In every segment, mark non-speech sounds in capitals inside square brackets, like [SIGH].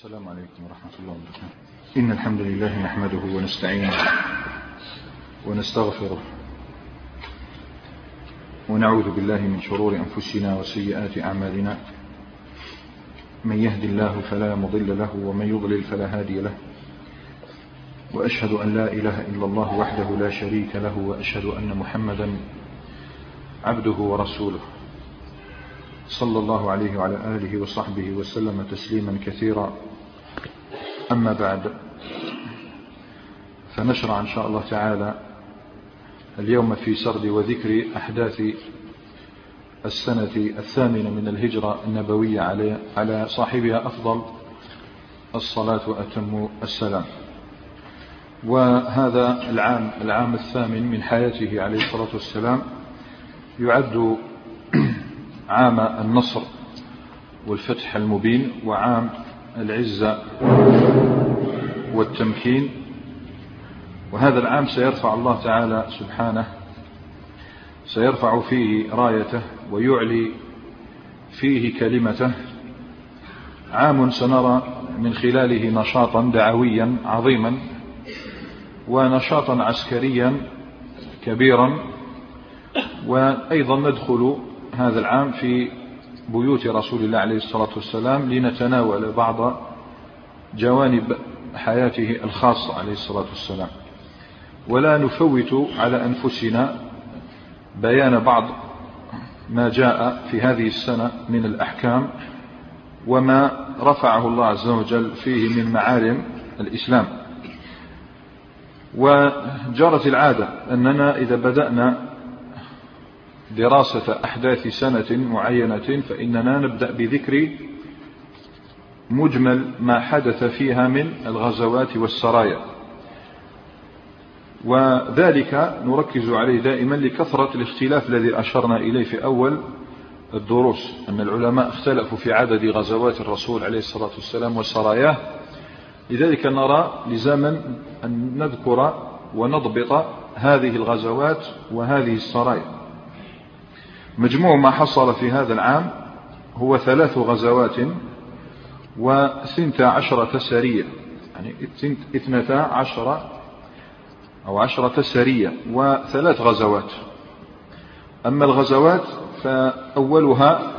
السلام عليكم ورحمة الله وبركاته. إن الحمد لله نحمده ونستعينه ونستغفره ونعوذ بالله من شرور أنفسنا وسيئات أعمالنا. من يهد الله فلا مضل له ومن يضلل فلا هادي له. وأشهد أن لا إله إلا الله وحده لا شريك له وأشهد أن محمدا عبده ورسوله. صلى الله عليه وعلى آله وصحبه وسلم تسليما كثيرا. أما بعد فنشرع إن شاء الله تعالى اليوم في سرد وذكر أحداث السنة الثامنة من الهجرة النبوية على صاحبها أفضل الصلاة وأتم السلام. وهذا العام العام الثامن من حياته عليه الصلاة والسلام يعد [CLEARS THROAT] عام النصر والفتح المبين وعام العزة والتمكين. وهذا العام سيرفع الله تعالى سبحانه سيرفع فيه رايته ويعلي فيه كلمته. عام سنرى من خلاله نشاطا دعويا عظيما ونشاطا عسكريا كبيرا. وأيضا ندخل هذا العام في بيوت رسول الله عليه الصلاة والسلام لنتناول بعض جوانب حياته الخاصة عليه الصلاة والسلام. ولا نفوت على أنفسنا بيان بعض ما جاء في هذه السنة من الأحكام وما رفعه الله عز وجل فيه من معالم الإسلام. وجرت العادة أننا إذا بدأنا دراسة أحداث سنة معينة فإننا نبدأ بذكر مجمل ما حدث فيها من الغزوات والسرايا. وذلك نركز عليه دائما لكثرة الاختلاف الذي أشرنا إليه في أول الدروس أن العلماء اختلفوا في عدد غزوات الرسول عليه الصلاة والسلام وسراياه لذلك نرى لزاما أن نذكر ونضبط هذه الغزوات وهذه السرايا. مجموع ما حصل في هذا العام هو ثلاث غزوات وثنتا عشرة سرية يعني اثنتا عشرة أو عشرة سرية وثلاث غزوات. أما الغزوات فأولها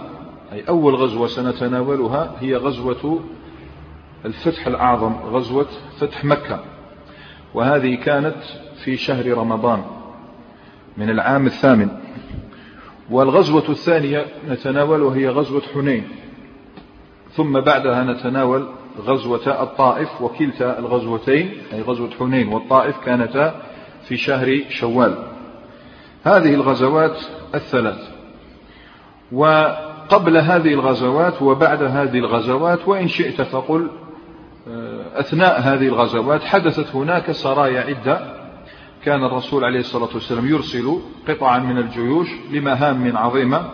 أي أول غزوة سنتناولها هي غزوة الفتح الأعظم غزوة فتح مكة. وهذه كانت في شهر رمضان من العام الثامن. والغزوة الثانية نتناولها هي غزوة حنين. ثم بعدها نتناول غزوة الطائف وكلتا الغزوتين أي غزوة حنين والطائف كانتا في شهر شوال. هذه الغزوات الثلاث. وقبل هذه الغزوات وبعد هذه الغزوات وإن شئت فقل آه، أثناء هذه الغزوات حدثت هناك سرايا عدة. كان الرسول عليه الصلاة والسلام يرسل قطعا من الجيوش لمهام عظيمة.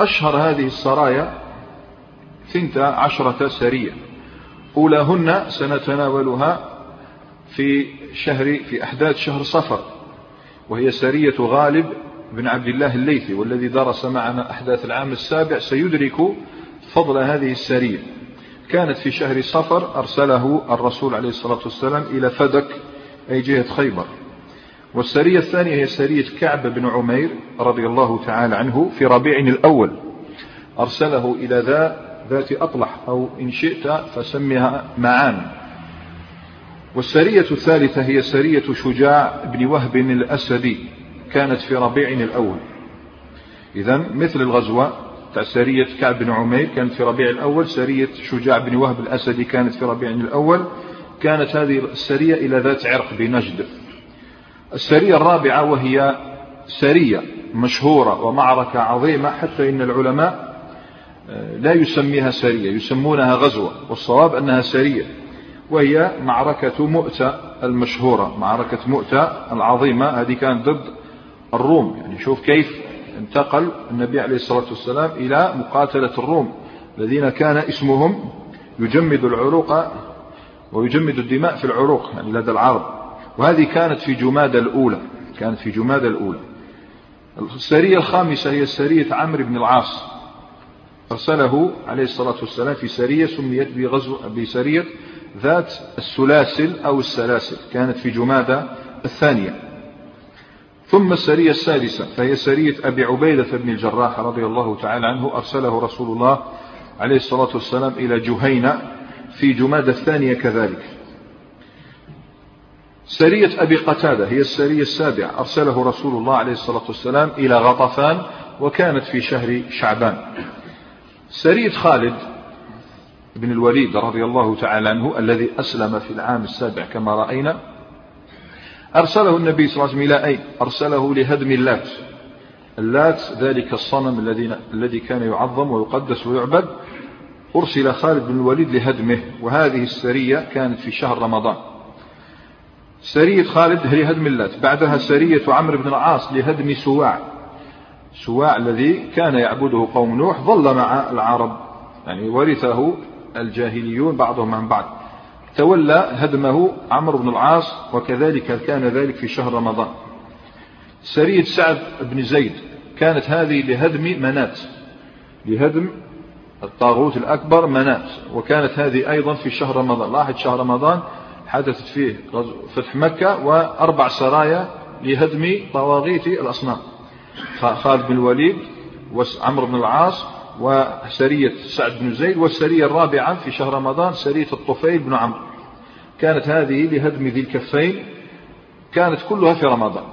أشهر هذه السرايا ثنتا عشرة سرية. أولاهن سنتناولها في شهر في أحداث شهر صفر وهي سرية غالب بن عبد الله الليثي والذي درس معنا أحداث العام السابع. سيدرك فضل هذه السرية. كانت في شهر صفر أرسله الرسول عليه الصلاة والسلام إلى فدك أي جهة خيبر. والسرية الثانية هي سرية كعب بن عمير رضي الله تعالى عنه في ربيع الأول. أرسله إلى ذا ذات أطلح أو إن شئت فسمها معان. والسرية الثالثة هي سرية شجاع بن وهب الأسدي كانت في ربيع الأول. إذا مثل الغزوة سرية كعب بن عمير كانت في ربيع الأول سرية شجاع بن وهب الأسدي كانت في ربيع الأول. كانت هذه السرية إلى ذات عرق بنجد. السرية الرابعة وهي سرية مشهورة ومعركة عظيمة حتى إن العلماء آه، لا يسميها سرية يسمونها غزوة والصواب أنها سرية وهي معركة مؤتة المشهورة معركة مؤتة العظيمة هذه كانت ضد الروم. يعني شوف كيف انتقل النبي عليه الصلاة والسلام إلى مقاتلة الروم الذين كان اسمهم يجمد العروق ويجمد الدماء في العروق يعني لدى العرب. وهذه كانت في جمادى الأولى كانت في جمادى الأولى. السرية الخامسة هي سرية عمرو بن العاص. أرسله عليه الصلاة والسلام في سرية سميت بغزو بسرية ذات السلاسل أو السلاسل كانت في جمادة الثانية. ثم السرية السادسة فهي سرية أبي عبيدة بن الجراح رضي الله تعالى عنه أرسله رسول الله عليه الصلاة والسلام إلى جهينة في جمادة الثانية كذلك. سرية أبي قتادة هي السرية السابعة. أرسله رسول الله عليه الصلاة والسلام إلى غطفان وكانت في شهر شعبان. سرية خالد بن الوليد رضي الله تعالى عنه الذي أسلم في العام السابع كما رأينا. أرسله النبي صلى الله عليه وسلم إلى أين؟ أرسله لهدم اللات. اللات ذلك الصنم الذي الذي كان يعظم ويقدس ويعبد. أرسل خالد بن الوليد لهدمه. وهذه السرية كانت في شهر رمضان. سرية خالد هي هدم اللات. بعدها سرية عمرو بن العاص لهدم سواع. سواع الذي كان يعبده قوم نوح ظل مع العرب. يعني ورثه الجاهليون بعضهم عن بعض. تولى هدمه عمرو بن العاص وكذلك كان ذلك في شهر رمضان. سرية سعد بن زيد كانت هذه لهدم منات. لهدم الطاغوت الأكبر منات. وكانت هذه أيضا في شهر رمضان. لاحظ شهر رمضان حدثت فيه فتح مكة وأربع سرايا لهدم طواغيت الأصنام. خالد بن الوليد وعمرو بن العاص وسرية سعد بن زيد والسرية الرابعة في شهر رمضان سرية الطفيل بن عمرو. كانت هذه لهدم ذي الكفين كانت كلها في رمضان.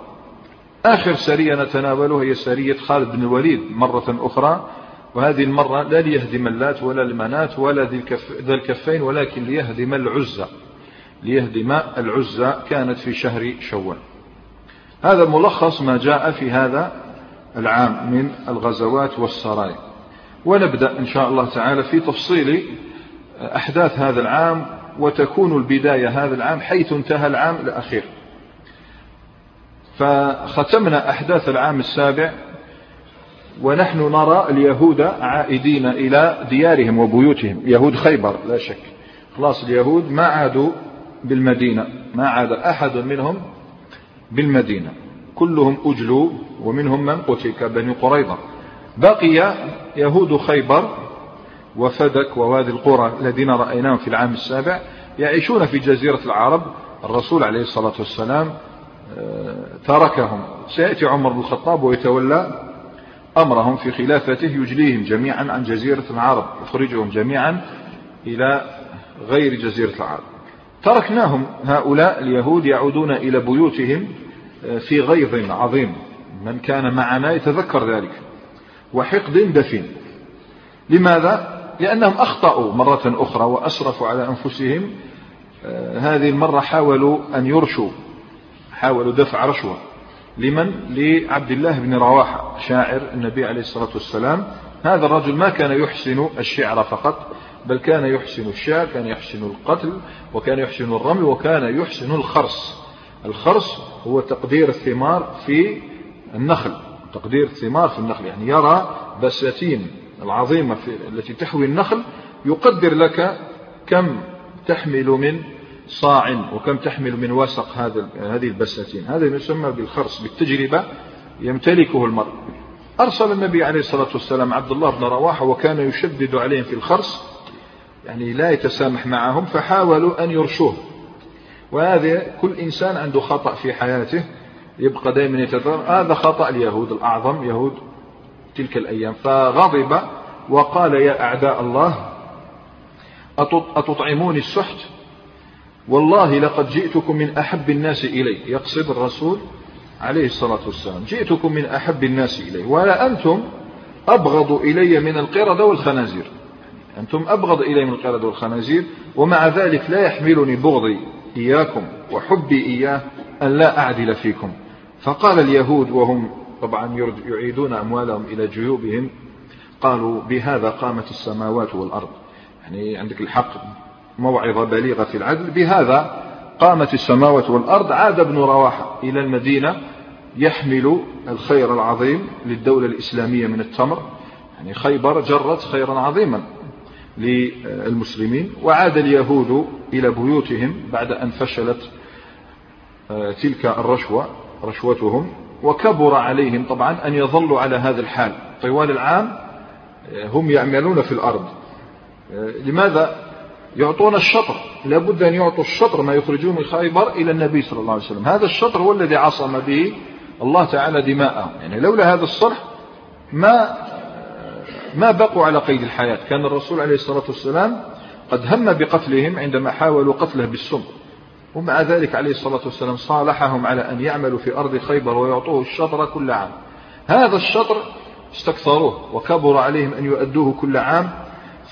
آخر سرية نتناولها هي سرية خالد بن الوليد مرة أخرى وهذه المرة لا ليهدم اللات ولا المنات ولا ذي الكفين ولكن ليهدم العزة ليهدم العزة كانت في شهر شوال. هذا ملخص ما جاء في هذا العام من الغزوات والسرايا. ونبدأ إن شاء الله تعالى في تفصيل أحداث هذا العام وتكون البداية هذا العام حيث انتهى العام الأخير. فختمنا أحداث العام السابع ونحن نرى اليهود عائدين إلى ديارهم وبيوتهم. يهود خيبر لا شك. خلاص اليهود ما عادوا بالمدينة. ما عاد أحد منهم بالمدينة. كلهم أجلوا ومنهم من قتل كبني قريظة. بقي يهود خيبر وفدك ووادي القرى الذين رأيناهم في العام السابع يعيشون في جزيرة العرب. الرسول عليه الصلاة والسلام آه، تركهم. سيأتي عمر بن الخطاب ويتولى أمرهم في خلافته يجليهم جميعا عن جزيرة العرب يخرجهم جميعا إلى غير جزيرة العرب. تركناهم هؤلاء اليهود يعودون إلى بيوتهم آه، في غيظ عظيم. من كان معنا يتذكر ذلك. وحقد دفين لماذا؟ لأنهم أخطأوا مرة أخرى وأسرفوا على أنفسهم. آه، هذه المرة حاولوا أن يرشوا. حاولوا دفع رشوة. لمن؟ لعبد الله بن رواحة شاعر النبي عليه الصلاة والسلام. هذا الرجل ما كان يحسن الشعر فقط بل كان يحسن الشعر كان يحسن القتل وكان يحسن الرمي وكان يحسن الخرس. الخرس هو تقدير الثمار في النخل تقدير الثمار في النخل. يعني يرى بساتين العظيمة في التي تحوي النخل يقدر لك كم تحمل من صاع وكم تحمل من وسق هذا هذه البساتين. هذا يسمى بالخرس بالتجربة يمتلكه المرء. أرسل النبي عليه الصلاة والسلام عبد الله بن رواحة وكان يشدد عليهم في الخرس يعني لا يتسامح معهم فحاولوا أن يرشوه. وهذا كل إنسان عنده خطأ في حياته يبقى دائما يتذكر هذا خطأ اليهود الأعظم يهود تلك الأيام. فغضب وقال يا أعداء الله أتطعمون السحت؟ والله لقد جئتكم من أحب الناس إلي. يقصد الرسول عليه الصلاة والسلام. جئتكم من أحب الناس إلي ولا أنتم أبغض إلي من القردة والخنازير؟ أنتم أبغض إلي من القردة والخنازير ومع ذلك لا يحملني بغضي إياكم وحبي إياه أن لا أعدل فيكم. فقال اليهود وهم طبعا يعيدون أموالهم إلى جيوبهم قالوا بهذا قامت السماوات والأرض. يعني عندك الحق موعظة بليغة في العدل بهذا قامت السماوات والأرض عاد ابن رواحة إلى المدينة يحمل الخير العظيم للدولة الإسلامية من التمر. يعني خيبر جرت خيرا عظيما للمسلمين وعاد اليهود إلى بيوتهم بعد أن فشلت آه، تلك الرشوة رشوتهم وكبر عليهم طبعا أن يظلوا على هذا الحال. طوال العام هم يعملون في الأرض. لماذا؟ يعطون الشطر. لابد أن يعطوا الشطر ما يخرجون من خيبر إلى النبي صلى الله عليه وسلم. هذا الشطر هو الذي عصم به الله تعالى دماءهم يعني لولا هذا الصلح ما ما بقوا على قيد الحياة. كان الرسول عليه الصلاة والسلام قد هم بقتلهم عندما حاولوا قتله بالسم. ومع ذلك عليه الصلاة والسلام صالحهم على أن يعملوا في أرض خيبر ويعطوه الشطر كل عام. هذا الشطر استكثروه وكبر عليهم أن يؤدوه كل عام.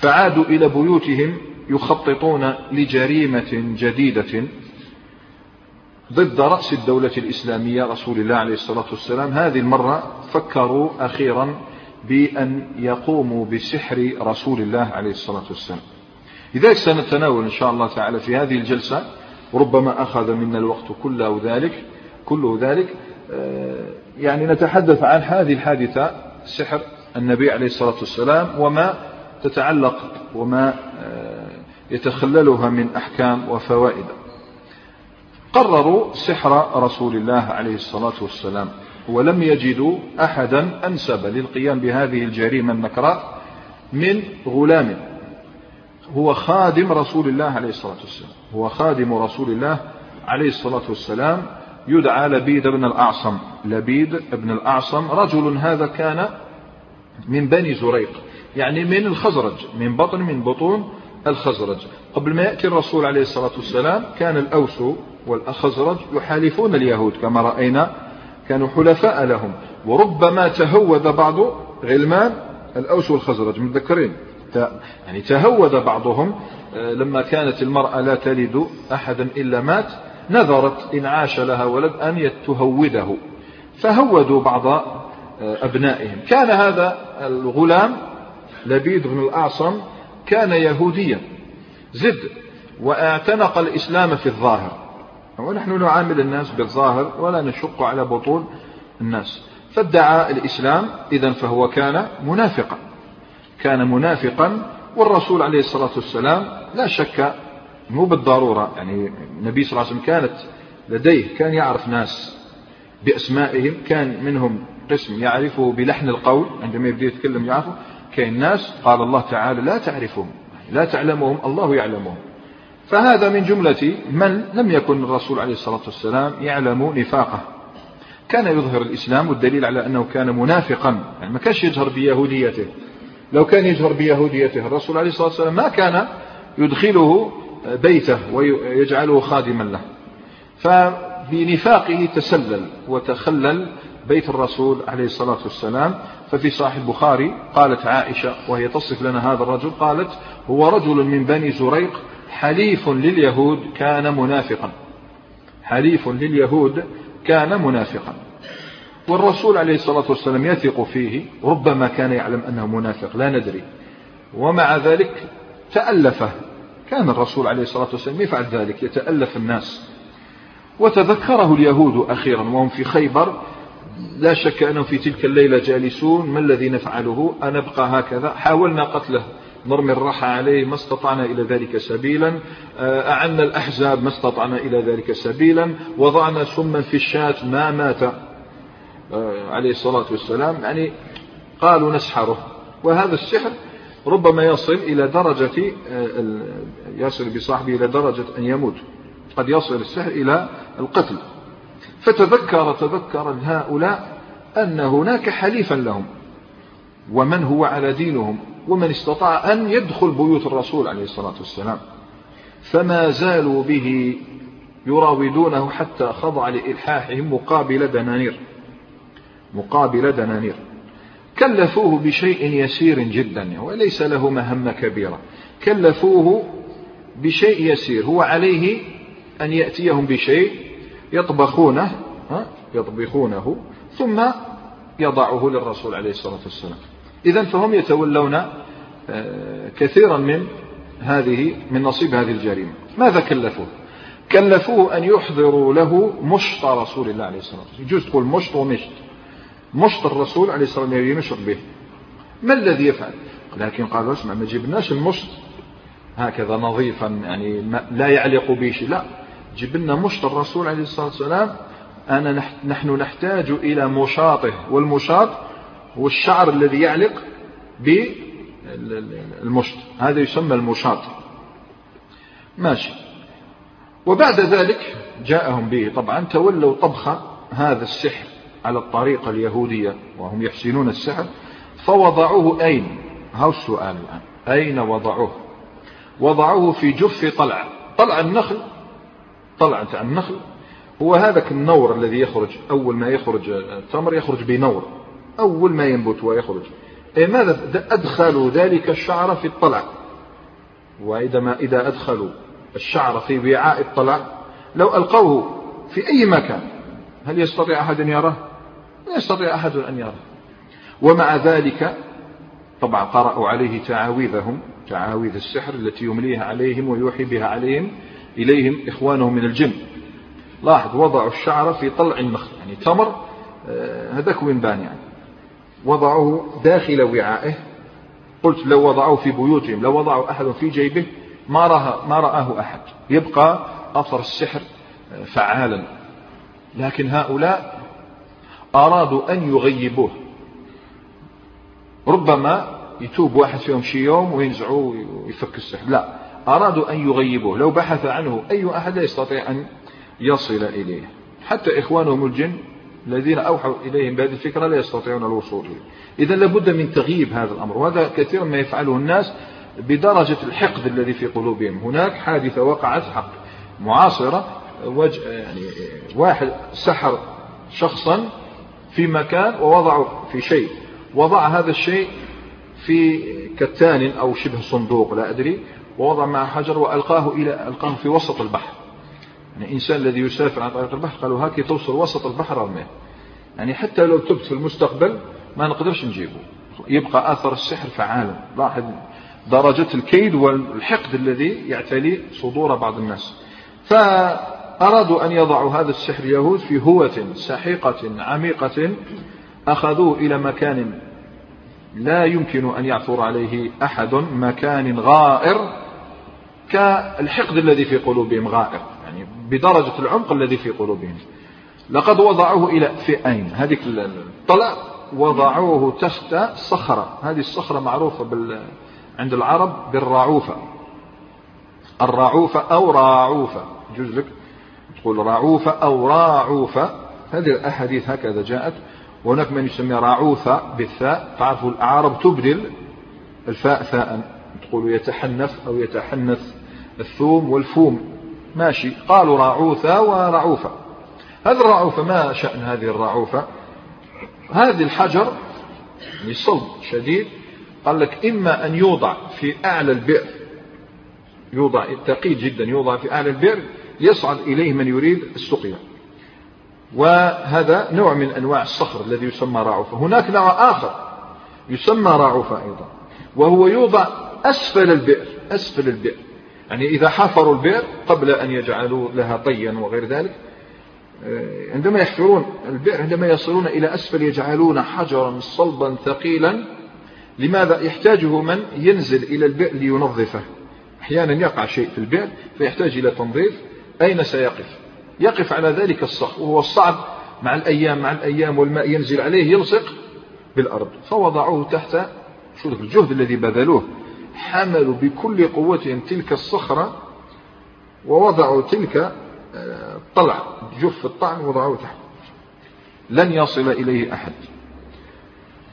فعادوا إلى بيوتهم يخططون لجريمة جديدة ضد رأس الدولة الإسلامية رسول الله عليه الصلاة والسلام. هذه المرة فكروا أخيرا بأن يقوموا بسحر رسول الله عليه الصلاة والسلام. لذلك سنتناول إن شاء الله تعالى في هذه الجلسة وربما أخذ منا الوقت كله ذلك كله ذلك آه، يعني نتحدث عن هذه الحادثة سحر النبي عليه الصلاة والسلام وما تتعلق وما آه، يتخللها من أحكام وفوائد. قرروا سحر رسول الله عليه الصلاة والسلام ولم يجدوا أحدا أنسب للقيام بهذه الجريمة النكراء من غلام. هو خادم رسول الله عليه الصلاة والسلام. هو خادم رسول الله عليه الصلاة والسلام. يدعى لبيد بن الأعصم. لبيد بن الأعصم رجل هذا كان من بني زريق يعني من الخزرج من بطن من بطون الخزرج. قبل ما يأتي الرسول عليه الصلاة والسلام كان الأوس والخزرج يحالفون اليهود كما رأينا كانوا حلفاء لهم. وربما تهود بعض غلمان الأوس والخزرج متذكرين؟ يعني تهود بعضهم آه، لما كانت المرأة لا تلد أحدا إلا مات نذرت إن عاش لها ولد أن تهوده فهودوا بعض آه، أبنائهم. كان هذا الغلام لبيد بن الأعصم كان يهوديا. زد واعتنق الإسلام في الظاهر. ونحن نعامل الناس بالظاهر ولا نشق على بطون الناس. فادعى الإسلام إذا فهو كان منافقا. كان منافقا والرسول عليه الصلاة والسلام لا شك مو بالضرورة يعني النبي صلى الله عليه وسلم كانت لديه كان يعرف ناس بأسمائهم كان منهم قسم يعرفه بلحن القول عندما يبدأ يتكلم يعرفه. كاين ناس قال الله تعالى لا تعرفهم لا تعلمهم الله يعلمهم. فهذا من جملة من لم يكن الرسول عليه الصلاة والسلام يعلم نفاقه. كان يظهر الإسلام والدليل على أنه كان منافقا يعني ما كانش يجهر بيهوديته. لو كان يجهر بيهوديته الرسول عليه الصلاة والسلام ما كان يدخله بيته ويجعله خادما له. فبنفاقه تسلل وتخلل بيت الرسول عليه الصلاة والسلام ففي صحيح البخاري قالت عائشة وهي تصف لنا هذا الرجل قالت هو رجل من بني زريق حليف لليهود كان منافقا. حليف لليهود كان منافقا. والرسول عليه الصلاة والسلام يثق فيه ربما كان يعلم أنه منافق لا ندري. ومع ذلك تألفه كان الرسول عليه الصلاة والسلام يفعل ذلك يتألف الناس. وتذكره اليهود أخيرا وهم في خيبر لا شك أنهم في تلك الليلة جالسون ما الذي نفعله؟ أنبقى هكذا. حاولنا قتله نرمي الرحى عليه ما استطعنا إلى ذلك سبيلا. آه، أعنا الأحزاب ما استطعنا إلى ذلك سبيلا. وضعنا سما في الشاة ما مات. آه، عليه الصلاة والسلام. يعني قالوا نسحره. وهذا السحر ربما يصل إلى درجة آه، يصل بصاحبه إلى درجة أن يموت. قد يصل السحر إلى القتل. فتذكر تذكر هؤلاء أن هناك حليفا لهم ومن هو على دينهم ومن استطاع أن يدخل بيوت الرسول عليه الصلاة والسلام. فما زالوا به يراودونه حتى خضع لإلحاحهم مقابل دنانير. مقابل دنانير. كلفوه بشيء يسير جدا وليس له مهمة كبيرة. كلفوه بشيء يسير هو عليه أن يأتيهم بشيء يطبخونه يطبخونه ثم يضعه للرسول عليه الصلاة والسلام. إذا فهم يتولون آه، كثيرا من هذه من نصيب هذه الجريمة. ماذا كلفوه؟ كلفوه أن يحضروا له مشط رسول الله عليه الصلاة والسلام. يجوز تقول مشط ومشط. مشط الرسول عليه الصلاة والسلام ينشط به. ما الذي يفعل؟ لكن قالوا اسمع ما جبناش المشط. هكذا نظيفا يعني لا يعلق به شيء. لا. جيب لنا مشط الرسول عليه الصلاة والسلام أنا نحن نحتاج إلى مشاطه والمشاط هو الشعر الذي يعلق المشط. هذا يسمى المشاط. ماشي. وبعد ذلك جاءهم به طبعا تولوا طبخ هذا السحر على الطريقة اليهودية وهم يحسنون السحر فوضعوه أين؟ هاو السؤال الآن؟ أين وضعوه؟ وضعوه في جف طلع طلع النخل طلع النخل. هو هذاك النور الذي يخرج. أول ما يخرج التمر يخرج بنور. أول ما ينبت ويخرج. إيه ماذا؟ أدخلوا ذلك الشعر في الطلع. وإذا ما إذا أدخلوا الشعر في وعاء الطلع لو ألقوه في أي مكان هل يستطيع أحد أن يراه؟ لا يستطيع أحد أن يراه. ومع ذلك طبعا قرأوا عليه تعاويذهم تعاويذ السحر التي يمليها عليهم ويوحي بها عليهم إليهم إخوانهم من الجن. لاحظ وضعوا الشعر في طلع النخل يعني تمر آه، هذاك وين بان يعني؟ وضعوه داخل وعائه. قلت لو وضعوه في بيوتهم لو وضعوا أحد في جيبه ما راه ما رآه أحد. يبقى أثر السحر آه، فعالا. لكن هؤلاء أرادوا أن يغيبوه. ربما يتوب واحد فيهم شي يوم وينزعوه ويفك السحر. لا. أرادوا أن يغيبوه. لو بحث عنه أي أحد لا يستطيع أن يصل إليه. حتى إخوانهم الجن الذين أوحوا إليهم بهذه الفكرة لا يستطيعون الوصول إليه. إذا لابد من تغييب هذا الأمر وهذا كثيرا ما يفعله الناس بدرجة الحقد الذي في قلوبهم. هناك حادثة وقعت حق معاصرة. يعني واحد سحر شخصا في مكان ووضعه في شيء. وضع هذا الشيء في كتان أو شبه صندوق لا أدري. ووضع معه حجر وألقاه إلى ألقاه في وسط البحر. يعني الإنسان الذي يسافر عن طريق البحر قالوا هاكي توصل وسط البحر رمية. يعني حتى لو تبت في المستقبل ما نقدرش نجيبه. يبقى أثر السحر فعالا لاحظ درجة الكيد والحقد الذي يعتلي صدور بعض الناس. فأرادوا أن يضعوا هذا السحر يهود في هوة سحيقة عميقة أخذوه إلى مكان لا يمكن أن يعثر عليه أحد مكان غائر. كالحقد الذي في قلوبهم غائر يعني بدرجة العمق الذي في قلوبهم. لقد وضعوه إلى في أين هذه الطلع وضعوه تحت صخرة. هذه الصخرة معروفة بال عند العرب بالرعوفة. الرعوفة أو راعوفة. يجوز لك تقول رعوفة أو راعوفة. هذه الأحاديث هكذا جاءت. وهناك من يسمي راعوثة بالثاء. تعرفوا الأعراب تبدل الفاء ثاء. تقول يتحنف أو يتحنث. الثوم والفوم. ماشي. قالوا راعوثة ورعوفة هذه الرعوفة ما شأن هذه الرعوفة؟ هذه الحجر صلب شديد. قال لك إما أن يوضع في أعلى البئر يوضع ثقيل جدا يوضع في أعلى البئر يصعد إليه من يريد السقيا. وهذا نوع من أنواع الصخر الذي يسمى راعوفة هناك نوع آخر يسمى راعوفة أيضا وهو يوضع أسفل البئر أسفل البئر. يعني إذا حفروا البئر قبل أن يجعلوا لها طيا وغير ذلك آه، عندما يحفرون البئر عندما يصلون إلى أسفل يجعلون حجرا صلبا ثقيلا لماذا؟ يحتاجه من ينزل إلى البئر لينظفه. أحيانا يقع شيء في البئر فيحتاج إلى تنظيف. أين سيقف؟ يقف على ذلك الصخر وهو الصعب. مع الأيام مع الأيام والماء ينزل عليه يلصق بالأرض. فوضعوه تحت شو الجهد الذي بذلوه. حملوا بكل قوتهم تلك الصخرة ووضعوا تلك الطلع آه، جف الطعن وضعوه تحت. لن يصل إليه أحد.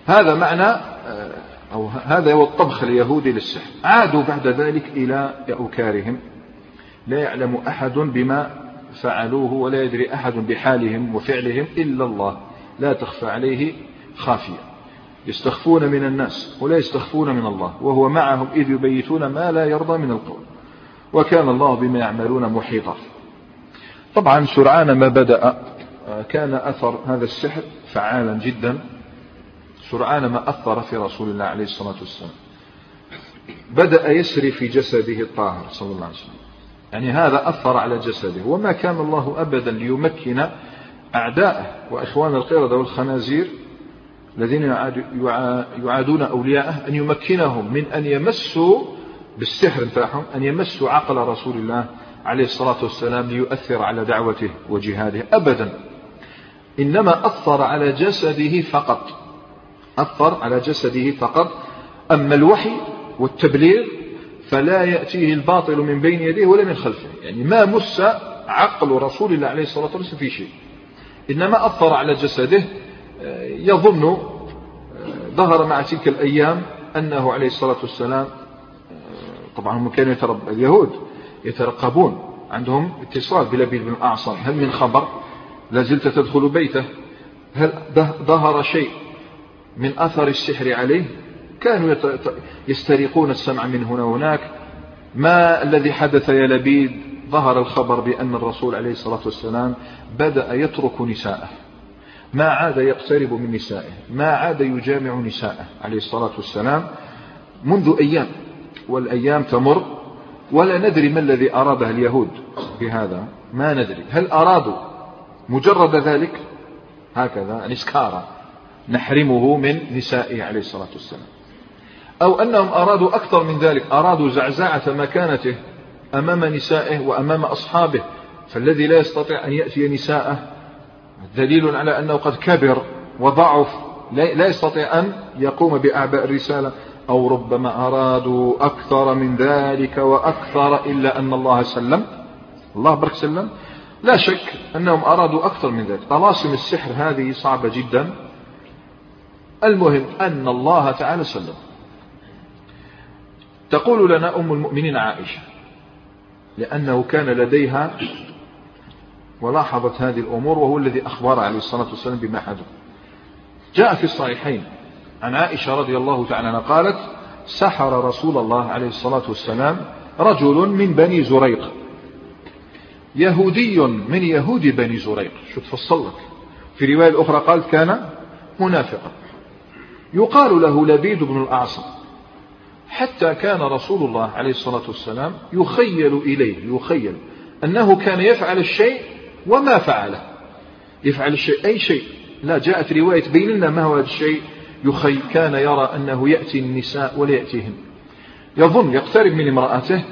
هذا معنى آه، أو هذا هو الطبخ اليهودي للسحر. عادوا بعد ذلك إلى أوكارهم. لا يعلم أحد بما فعلوه ولا يدري أحد بحالهم وفعلهم إلا الله. لا تخفى عليه خافية. يستخفون من الناس ولا يستخفون من الله وهو معهم إذ يبيتون ما لا يرضى من القول. وكان الله بما يعملون محيطا. طبعا سرعان ما بدأ كان أثر هذا السحر فعالا جدا. سرعان ما أثر في رسول الله عليه الصلاة والسلام. بدأ يسري في جسده الطاهر صلى الله عليه وسلم. يعني هذا أثر على جسده. وما كان الله أبدا ليمكن أعداءه وإخوان القردة والخنازير الذين يعادون أولياءه أن يمكنهم من أن يمسوا بالسحر نتاعهم أن يمسوا عقل رسول الله عليه الصلاة والسلام ليؤثر على دعوته وجهاده أبدا. إنما أثر على جسده فقط. أثر على جسده فقط. أما الوحي والتبليغ فلا يأتيه الباطل من بين يديه ولا من خلفه. يعني ما مس عقل رسول الله عليه الصلاة والسلام في شيء. إنما أثر على جسده يظن آه، ظهر مع تلك الأيام أنه عليه الصلاة والسلام آه، طبعا هم كانوا يترب اليهود يترقبون عندهم اتصال بلبيد بن الأعصم. هل من خبر؟ لا زلت تدخل بيته. هل ظهر شيء من أثر السحر عليه؟ كانوا يسترقون السمع من هنا وهناك. ما الذي حدث يا لبيد؟ ظهر الخبر بأن الرسول عليه الصلاة والسلام بدأ يترك نساءه. ما عاد يقترب من نسائه ما عاد يجامع نساءه عليه الصلاة والسلام منذ أيام والأيام تمر ولا ندري ما الذي أراده اليهود بهذا ما ندري. هل أرادوا مجرد ذلك؟ هكذا نسكارا نحرمه من نسائه عليه الصلاة والسلام. أو أنهم أرادوا أكثر من ذلك أرادوا زعزعة مكانته أمام نسائه وأمام أصحابه فالذي لا يستطيع أن يأتي نساءه دليل على أنه قد كبر وضعف. لا يستطيع أن يقوم بأعباء الرسالة. أو ربما أرادوا أكثر من ذلك وأكثر إلا أن الله سلم. الله برك سلم. لا شك أنهم أرادوا أكثر من ذلك. طلاسم السحر هذه صعبة جدا. المهم أن الله تعالى سلم. تقول لنا أم المؤمنين عائشة لأنه كان لديها ولاحظت هذه الأمور وهو الذي أخبر عليه الصلاة والسلام بما حدث. جاء في الصحيحين عن عائشة رضي الله تعالى عنها قالت سحر رسول الله عليه الصلاة والسلام رجل من بني زريق. يهودي من يهود بني زريق. شو تفصل لك في رواية الأخرى قال كان منافقا. يقال له لبيد بن الأعصم. حتى كان رسول الله عليه الصلاة والسلام يخيل إليه يخيل أنه كان يفعل الشيء وما فعله. يفعل الشيء أي شيء. لا جاءت رواية بين لنا ما هو هذا الشيء. يخي كان يرى أنه يأتي النساء ولا يأتيهن يظن يقترب من امرأته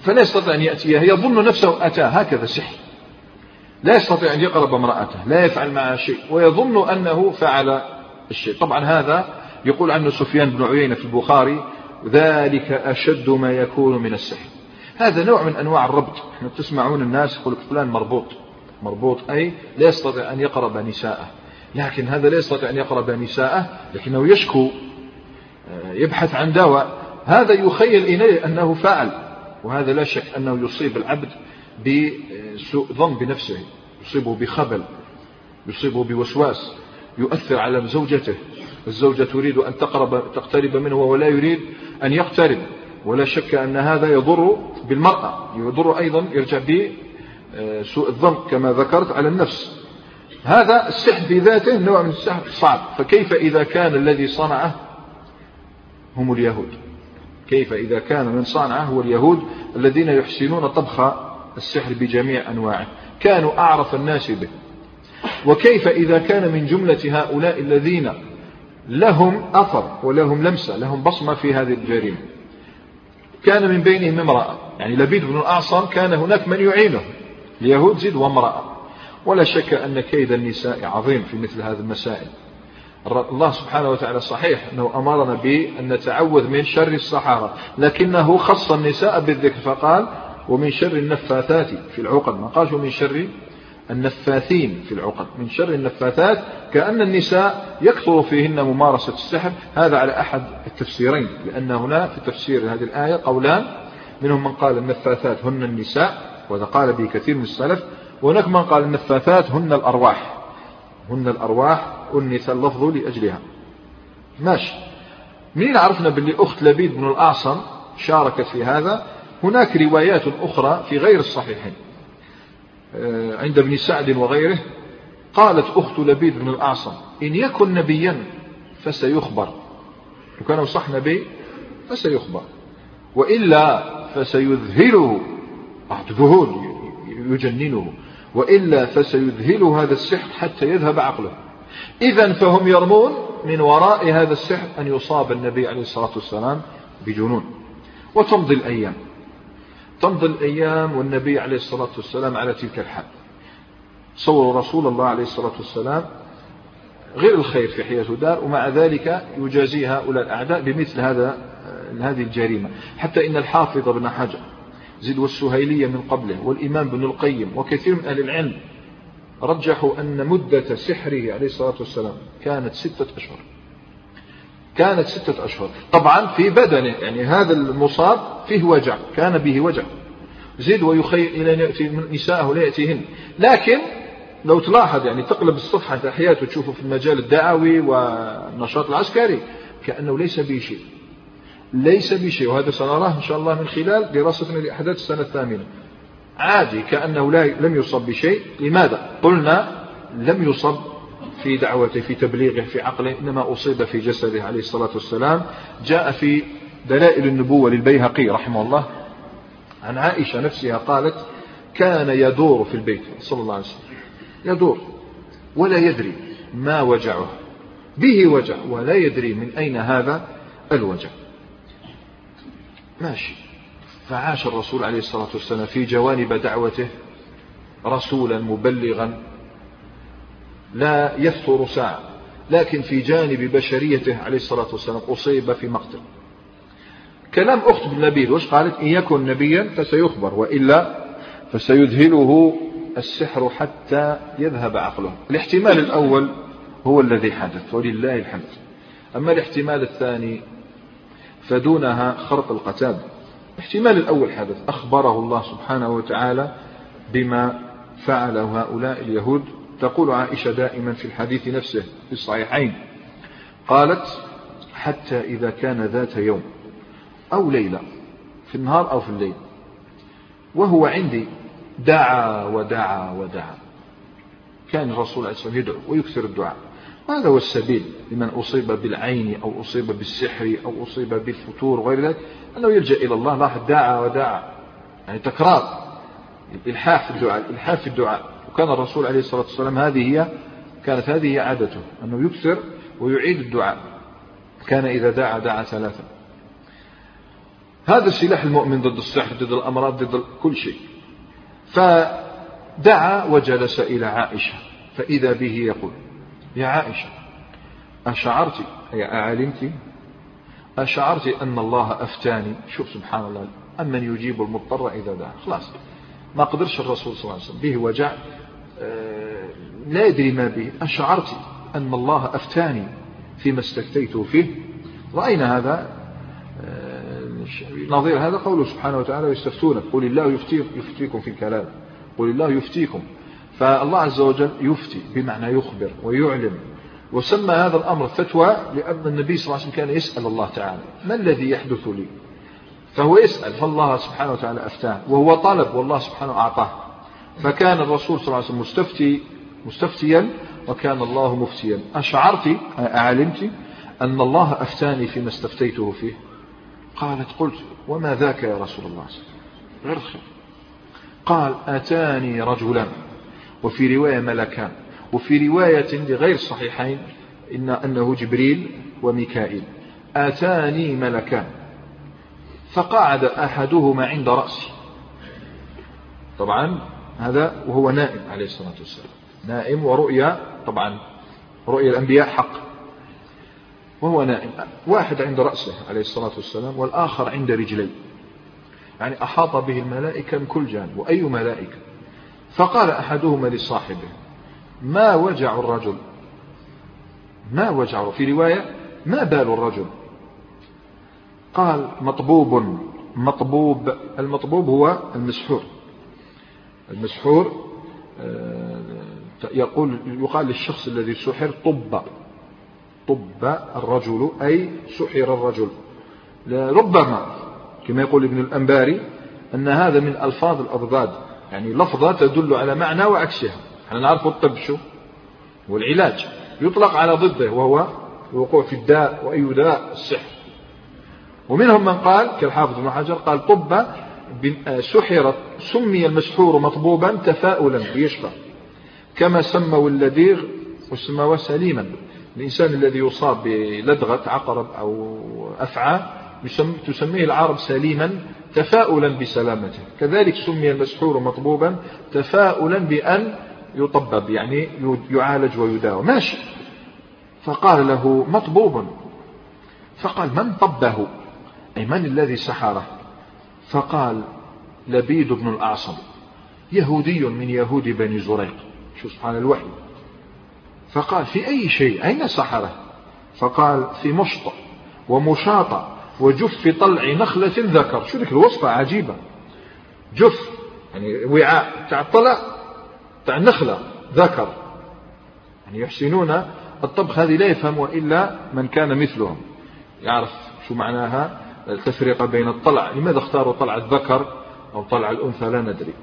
فلا يستطيع أن يأتيها يظن نفسه أتى. هكذا سحر. لا يستطيع أن يقرب امرأته لا يفعل معها شيء. ويظن أنه فعل الشيء. طبعا هذا يقول عنه سفيان بن عيينة في البخاري ذلك أشد ما يكون من السحر. هذا نوع من أنواع الربط. إحنا تسمعون الناس يقول فلان مربوط. مربوط أي لا يستطيع أن يقرب نساءه لكن هذا لا يستطيع أن يقرب نساءه لكنه يشكو آه، يبحث عن دواء. هذا يخيل إليه أنه فعل وهذا لا شك أنه يصيب العبد بسوء ظن بنفسه يصيبه بخبل يصيبه بوسواس يؤثر على زوجته. الزوجة تريد أن تقرب تقترب منه وهو لا يريد أن يقترب. ولا شك أن هذا يضر بالمرأة يضر أيضا يرجع بسوء الظن كما ذكرت على النفس. هذا السحر في ذاته نوع من السحر صعب. فكيف إذا كان الذي صنعه هم اليهود؟ كيف إذا كان من صنعه هو اليهود الذين يحسنون طبخ السحر بجميع أنواعه؟ كانوا أعرف الناس به. وكيف إذا كان من جملة هؤلاء الذين لهم أثر ولهم لمسة لهم بصمة في هذه الجريمة؟ كان من بينهم امرأة. يعني لبيد بن الأعصم كان هناك من يعينه. اليهود زد وامرأة ولا شك أن كيد النساء عظيم في مثل هذه المسائل. الله سبحانه وتعالى صحيح أنه أمرنا بأن نتعوذ من شر الصحارى لكنه خص النساء بالذكر فقال ومن شر النفاثات في العقد ما قالش ومن شر النفاثين في العقد من شر النفاثات كأن النساء يكثر فيهن ممارسة السحر. هذا على أحد التفسيرين لأن هنا في تفسير هذه الآية قولان. منهم من قال النفاثات هن النساء وهذا قال به كثير من السلف. وهناك من قال النفاثات هن الأرواح. هن الأرواح أنث اللفظ لأجلها. ماشي. منين عرفنا باللي أخت لبيد بن الأعصم شاركت في هذا؟ هناك روايات أخرى في غير الصحيحين. عند ابن سعد وغيره قالت أخت لبيد بن الأعصم إن يكن نبيا فسيخبر. وكان صح نبي فسيخبر. وإلا فسيذهله ذهول يجننه. وإلا فسيذهل هذا السحر حتى يذهب عقله. إذا فهم يرمون من وراء هذا السحر أن يصاب النبي عليه الصلاة والسلام بجنون. وتمضي الأيام. تمضي الأيام والنبي عليه الصلاة والسلام على تلك الحال. صوروا رسول الله عليه الصلاة والسلام غير الخير في حياته دار ومع ذلك يجازي هؤلاء الأعداء بمثل هذا هذه الجريمة. حتى إن الحافظ بن حجر زد والسهيلية من قبله والإمام بن القيم وكثير من أهل العلم رجحوا أن مدة سحره عليه الصلاة والسلام كانت ستة أشهر. كانت ستة أشهر. طبعا في بدنه يعني هذا المصاب فيه وجع كان به وجع. زد ويخيل إلى نساءه لا يأتيهن لكن لو تلاحظ يعني تقلب الصفحة تحيات وتشوفه في المجال الدعوي والنشاط العسكري كأنه ليس به شيء. ليس بشيء وهذا سنراه إن شاء الله من خلال دراستنا لأحداث السنة الثامنة. عادي كأنه لا لم يصب بشيء. لماذا؟ قلنا لم يصب في دعوته في تبليغه في عقله إنما أصيب في جسده عليه الصلاة والسلام. جاء في دلائل النبوة للبيهقي رحمه الله عن عائشة نفسها قالت كان يدور في البيت صلى الله عليه وسلم. يدور ولا يدري ما وجعه. به وجع ولا يدري من أين هذا الوجع. ماشي. فعاش الرسول عليه الصلاة والسلام في جوانب دعوته رسولا مبلغا. لا يفتر ساعة لكن في جانب بشريته عليه الصلاة والسلام أصيب في مقتل. كلام أخت بن نبيل وش قالت؟ إن يكن نبيا فسيخبر وإلا فسيذهله السحر حتى يذهب عقله. الاحتمال الأول هو الذي حدث ولله الحمد. أما الاحتمال الثاني فدونها خرق القتاب الاحتمال الأول حدث أخبره الله سبحانه وتعالى بما فعله هؤلاء اليهود تقول عائشة دائما في الحديث نفسه في الصحيحين قالت حتى إذا كان ذات يوم أو ليلة في النهار أو في الليل وهو عندي دعا ودعا ودعا كان الرسول عليه الصلاة يدعو ويكثر الدعاء. هذا هو السبيل لمن أصيب بالعين أو أصيب بالسحر أو أصيب بالفتور وغير ذلك أنه يلجأ إلى الله لاحظ دعا ودعا يعني تكرار الإلحاح في الدعاء الإلحاح في الدعاء. وكان الرسول عليه الصلاة والسلام هذه هي كانت هذه هي عادته أنه يكثر ويعيد الدعاء. كان إذا دعا دعا ثلاثا هذا سلاح المؤمن ضد السحر ضد الأمراض ضد كل شيء. فدعا وجلس إلى عائشة. فإذا به يقول يا عائشة أشعرت أي أعلمت؟ أشعرت أن الله أفتاني. شوف سبحان الله أمن يجيب المضطر إذا دعا. خلاص. ما قدرش الرسول صلى الله عليه وسلم. به وجع. لا يدري ما به. أشعرت أن الله أفتاني فيما استفتيت فيه. رأينا هذا آه، نظير. هذا قوله سبحانه وتعالى يستفتونك. قل الله يفتيكم في الكلام. قل الله يفتيكم. فالله عز وجل يفتي بمعنى يخبر ويعلم وسمى هذا الأمر فتوى لأن النبي صلى الله عليه وسلم كان يسأل الله تعالى ما الذي يحدث لي؟ فهو يسأل فالله سبحانه وتعالى أفتاه؟ وهو طلب والله سبحانه أعطاه. فكان الرسول صلى الله عليه وسلم مستفتي مستفتيا وكان الله مفتيا. أشعرت أعلمت أن الله أفتاني فيما استفتيته فيه. قالت قلت وما ذاك يا رسول الله؟ غير خير قال أتاني رجلان وفي رواية ملكان وفي رواية لغير الصحيحين إن أنه جبريل وميكائيل. آتاني ملكان. فقعد أحدهما عند رأسي. طبعا هذا وهو نائم عليه الصلاة والسلام. نائم ورؤيا طبعا رؤيا الأنبياء حق. وهو نائم. واحد عند رأسه عليه الصلاة والسلام والآخر عند رجليه. يعني أحاط به الملائكة من كل جانب. وأي ملائكة؟ فقال أحدهما لصاحبه ما وجع الرجل؟ ما وجع. في رواية ما بال الرجل؟ قال مطبوب مطبوب. المطبوب هو المسحور. المسحور آه، يقول يقال للشخص الذي سحر طب طب الرجل أي سحر الرجل. ربما كما يقول ابن الأنباري أن هذا من ألفاظ الأضداد يعني لفظة تدل على معنى وعكسها. إحنا نعرف الطب شو؟ والعلاج. يطلق على ضده وهو الوقوع في الداء وأي داء السحر. ومنهم من قال كالحافظ ابن حجر قال طب سحرت سمي المسحور مطبوبا تفاؤلا بيشفى كما سموا اللديغ وسموه سليما. الإنسان الذي يصاب بلدغة عقرب أو أفعى تسميه العرب سليما تفاؤلا بسلامته. كذلك سمي المسحور مطبوبا تفاؤلا بأن يطبب يعني يعالج ويداوى ماشي. فقال له مطبوب فقال من طبه؟ أي من الذي سحره؟ فقال لبيد بن الأعصم يهودي من يهود بني زريق. شو سبحان الوحي. فقال في أي شيء؟ أين سحره فقال في مشط ومشاطة وجف طلع نخلة ذكر. شو ذيك الوصفة؟ عجيبة. جف يعني وعاء تاع الطلع تاع النخلة ذكر. يعني يحسنون الطبخ هذه لا يفهم إلا من كان مثلهم. يعرف شو معناها؟ التفرقة بين الطلع لماذا اختاروا طلع الذكر أو طلع الأنثى؟ لا ندري.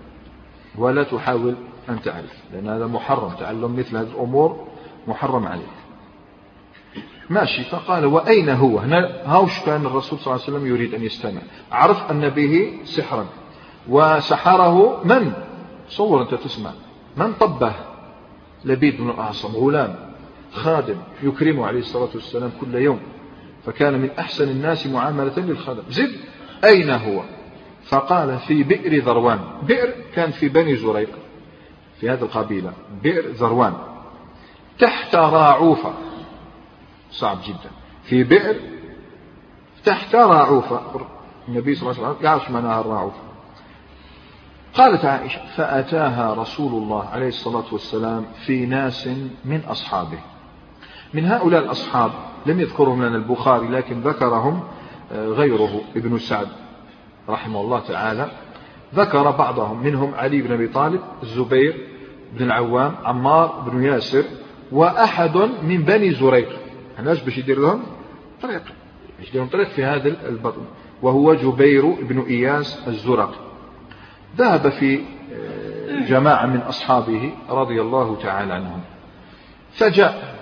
ولا تحاول أن تعرف لأن هذا محرم تعلم مثل هذه الأمور محرم عليك. ماشي فقال وأين هو؟ هنا هاوش كان الرسول صلى الله عليه وسلم يريد أن يستمع. عرف أن به سحرا. وسحره من؟ صور أنت تسمع. من طبه؟ لبيد بن الأعصم غلام خادم يكرمه عليه الصلاة والسلام كل يوم. فكان من أحسن الناس معاملة للخادم زد أين هو؟ فقال في بئر ذروان. بئر كان في بني زريق في هذه القبيلة. بئر ذروان. تحت راعوفة صعب جدا. في بئر تحت راعوفة النبي صلى الله عليه وسلم يعرف معناها الراعوفة قالت عائشة فأتاها رسول الله عليه الصلاة والسلام في ناس من أصحابه. من هؤلاء الأصحاب لم يذكرهم لنا البخاري لكن ذكرهم آه، غيره ابن سعد رحمه الله تعالى. ذكر بعضهم منهم علي بن أبي طالب الزبير بن العوام عمار بن ياسر وأحد من بني زريق. الناس باش يدير لهم طريق باش يدير لهم طريق في هذا البطن وهو جبير بن إياس الزرق. ذهب في آه، جماعة من أصحابه رضي الله تعالى عنهم. فجاء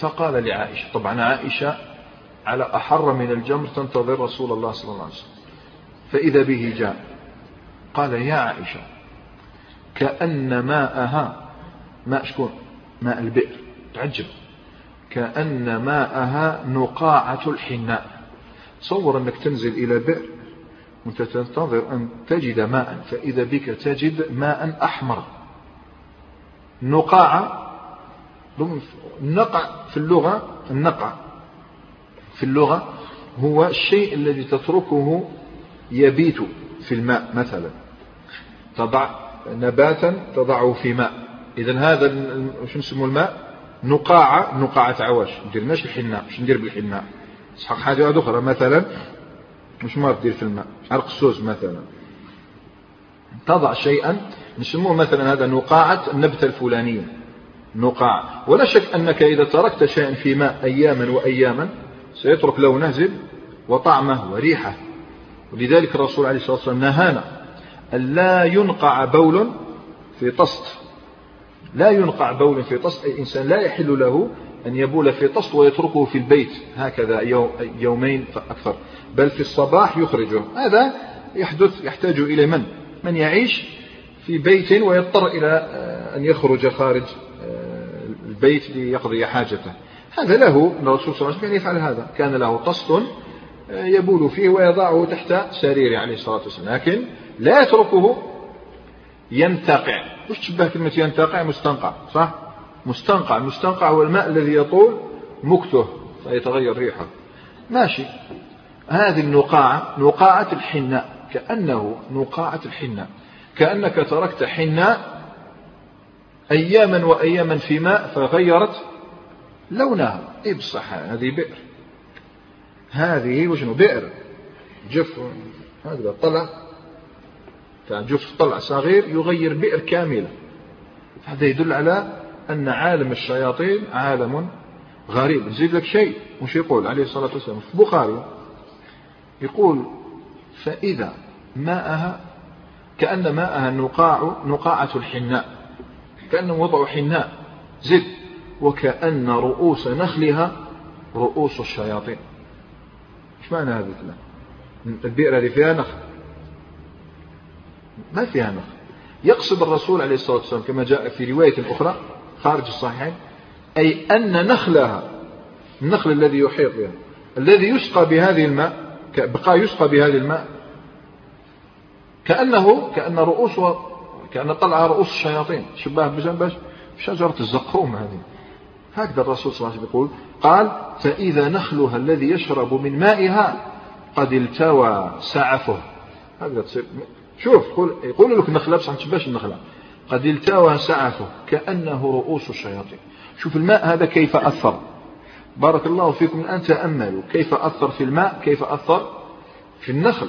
فقال لعائشة طبعا عائشة على أحر من الجمر تنتظر رسول الله صلى الله عليه وسلم. فإذا به جاء قال يا عائشة كأن ماءها ماء شكون؟ ماء البئر. تعجب. كأن ماءها نقاعة الحناء. تصور أنك تنزل إلى بئر وأنت تنتظر أن تجد ماء فإذا بك تجد ماء أحمر. نقاعة النقع في اللغة النقع في اللغة هو الشيء الذي تتركه يبيت في الماء مثلا. تضع نباتا تضعه في ماء. إذا هذا شو نسمو الماء؟ نقاعة نقاعة عواش ندير ماشي الحناء. مش ندير بالحناء. صحق حاجة أخرى. مثلا مش ما تدير في الماء. عرق السوز مثلا. تضع شيئا. نسموه مثلا هذا نقاعة النبتة الفلانية. نقاع ولا شك أنك إذا تركت شيئا في ماء أياما وأياما سيترك لونه زب وطعمه وريحه. ولذلك الرسول عليه الصلاة والسلام نهانا أن لا ينقع بول في طست. لا ينقع بول في طست. أي إنسان لا يحل له أن يبول في طست ويتركه في البيت. هكذا يومين فأكثر بل في الصباح يخرجه. هذا يحدث يحتاج إلى من؟ من يعيش في بيت ويضطر إلى آه، أن يخرج خارج البيت ليقضي حاجته. هذا له الرسول صلى الله عليه وسلم كان يفعل هذا. كان له طست آه، يبول فيه ويضعه تحت سريره عليه الصلاة والسلام. لكن لا يتركه ينتقع. وش تشبه كلمة ينتقع؟ مستنقع صح؟ مستنقع. المستنقع هو الماء الذي يطول مكته فيتغير ريحه. ماشي. هذه النقاعة نقاعة الحناء. كأنه نقاعة الحناء. كأنك تركت حناء أياما وأياما في ماء فغيرت لونها. إيه بصح هذه بئر. هذه وشنو بئر. جف هذا طلع. جف طلع صغير يغير بئر كاملة. هذا يدل على أن عالم الشياطين عالم غريب. نزيد لك شيء. وش يقول؟ عليه الصلاة والسلام. في البخاري يقول فإذا ماءها كأن ماءها نقاع نقاعة الحناء. كأنه وضع حناء زد. وكأن رؤوس نخلها رؤوس الشياطين. إيش معنى هذا الكلام؟ البئر اللي فيها نخل. ما فيها نخل. يقصد الرسول عليه الصلاة والسلام كما جاء في رواية أخرى خارج الصحيحين أي أن نخلها النخل الذي يحيط بها الذي يسقى بهذه الماء بقى يسقى بهذه الماء كأنه كأن رؤوس كأن طلع رؤوس الشياطين. بجنب شجرة الزقوم هذه. هكذا الرسول صلى الله عليه وسلم يقول قال فإذا نخلها الذي يشرب من مائها قد التوى سعفه. هكذا تصير. شوف يقول لك النخلة بصح ما تشبهش النخلة؟ قد التوى سعفه كأنه رؤوس الشياطين. شوف الماء هذا كيف أثر. بارك الله فيكم الآن تأملوا. كيف أثر في الماء؟ كيف أثر في النخل؟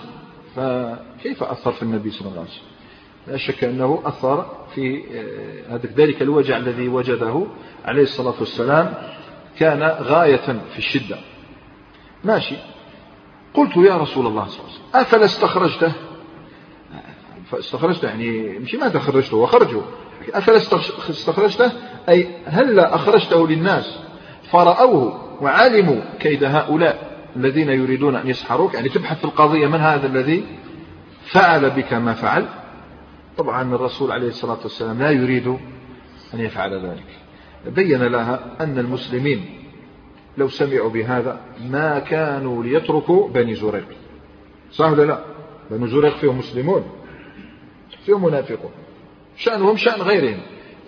فكيف أثر في النبي صلى الله عليه وسلم؟ لا شك أنه أثر في آه، ذلك الوجع الذي وجده عليه الصلاة والسلام كان غاية في الشدة. ماشي. قلت يا رسول الله صلى الله عليه وسلم أفلا استخرجته؟ فاستخرجته يعني مش ماذا خرجته وخرجه أفلا استخرجته؟ أي هل أخرجته للناس؟ فرأوه وعلموا كيد هؤلاء الذين يريدون أن يسحروك. يعني تبحث في القضية من هذا الذي فعل بك ما فعل؟ طبعا الرسول عليه الصلاة والسلام لا يريد أن يفعل ذلك. بين لها أن المسلمين لو سمعوا بهذا ما كانوا ليتركوا بني زريق. صح ولا لا؟ بني زريق فيهم مسلمون فيهم منافقون. شأنهم شأن غيرهم.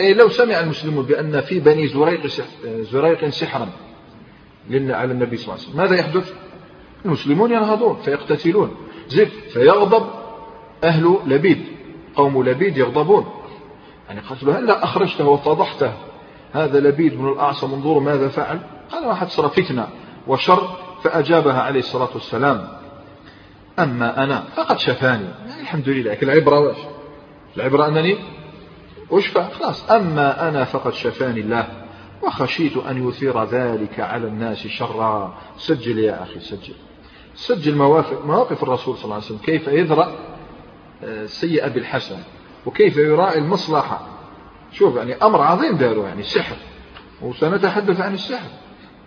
أي لو سمع المسلمون بأن في بني زريق زريق سحرا على النبي صلى الله عليه وسلم ماذا يحدث؟ المسلمون ينهضون فيقتتلون. زد فيغضب أهل لبيد. قوم لبيد يغضبون. يعني قالوا هلا أخرجته وفضحته. هذا لبيد بن الأعصى منظور ماذا فعل؟ قال واحد صار فتنة وشر فأجابها عليه الصلاة والسلام. أما أنا فقد شفاني. يعني الحمد لله لكن العبرة واش العبرة أنني أشفى. خلاص أما أنا فقد شفاني الله وخشيت أن يثير ذلك على الناس شرا. سجل يا أخي سجل. سجل مواقف الرسول صلى الله عليه وسلم. كيف يذرأ؟ السيئة آه، بالحسن. وكيف يراعي المصلحة؟ شوف يعني أمر عظيم داروا يعني السحر. وسنتحدث عن السحر.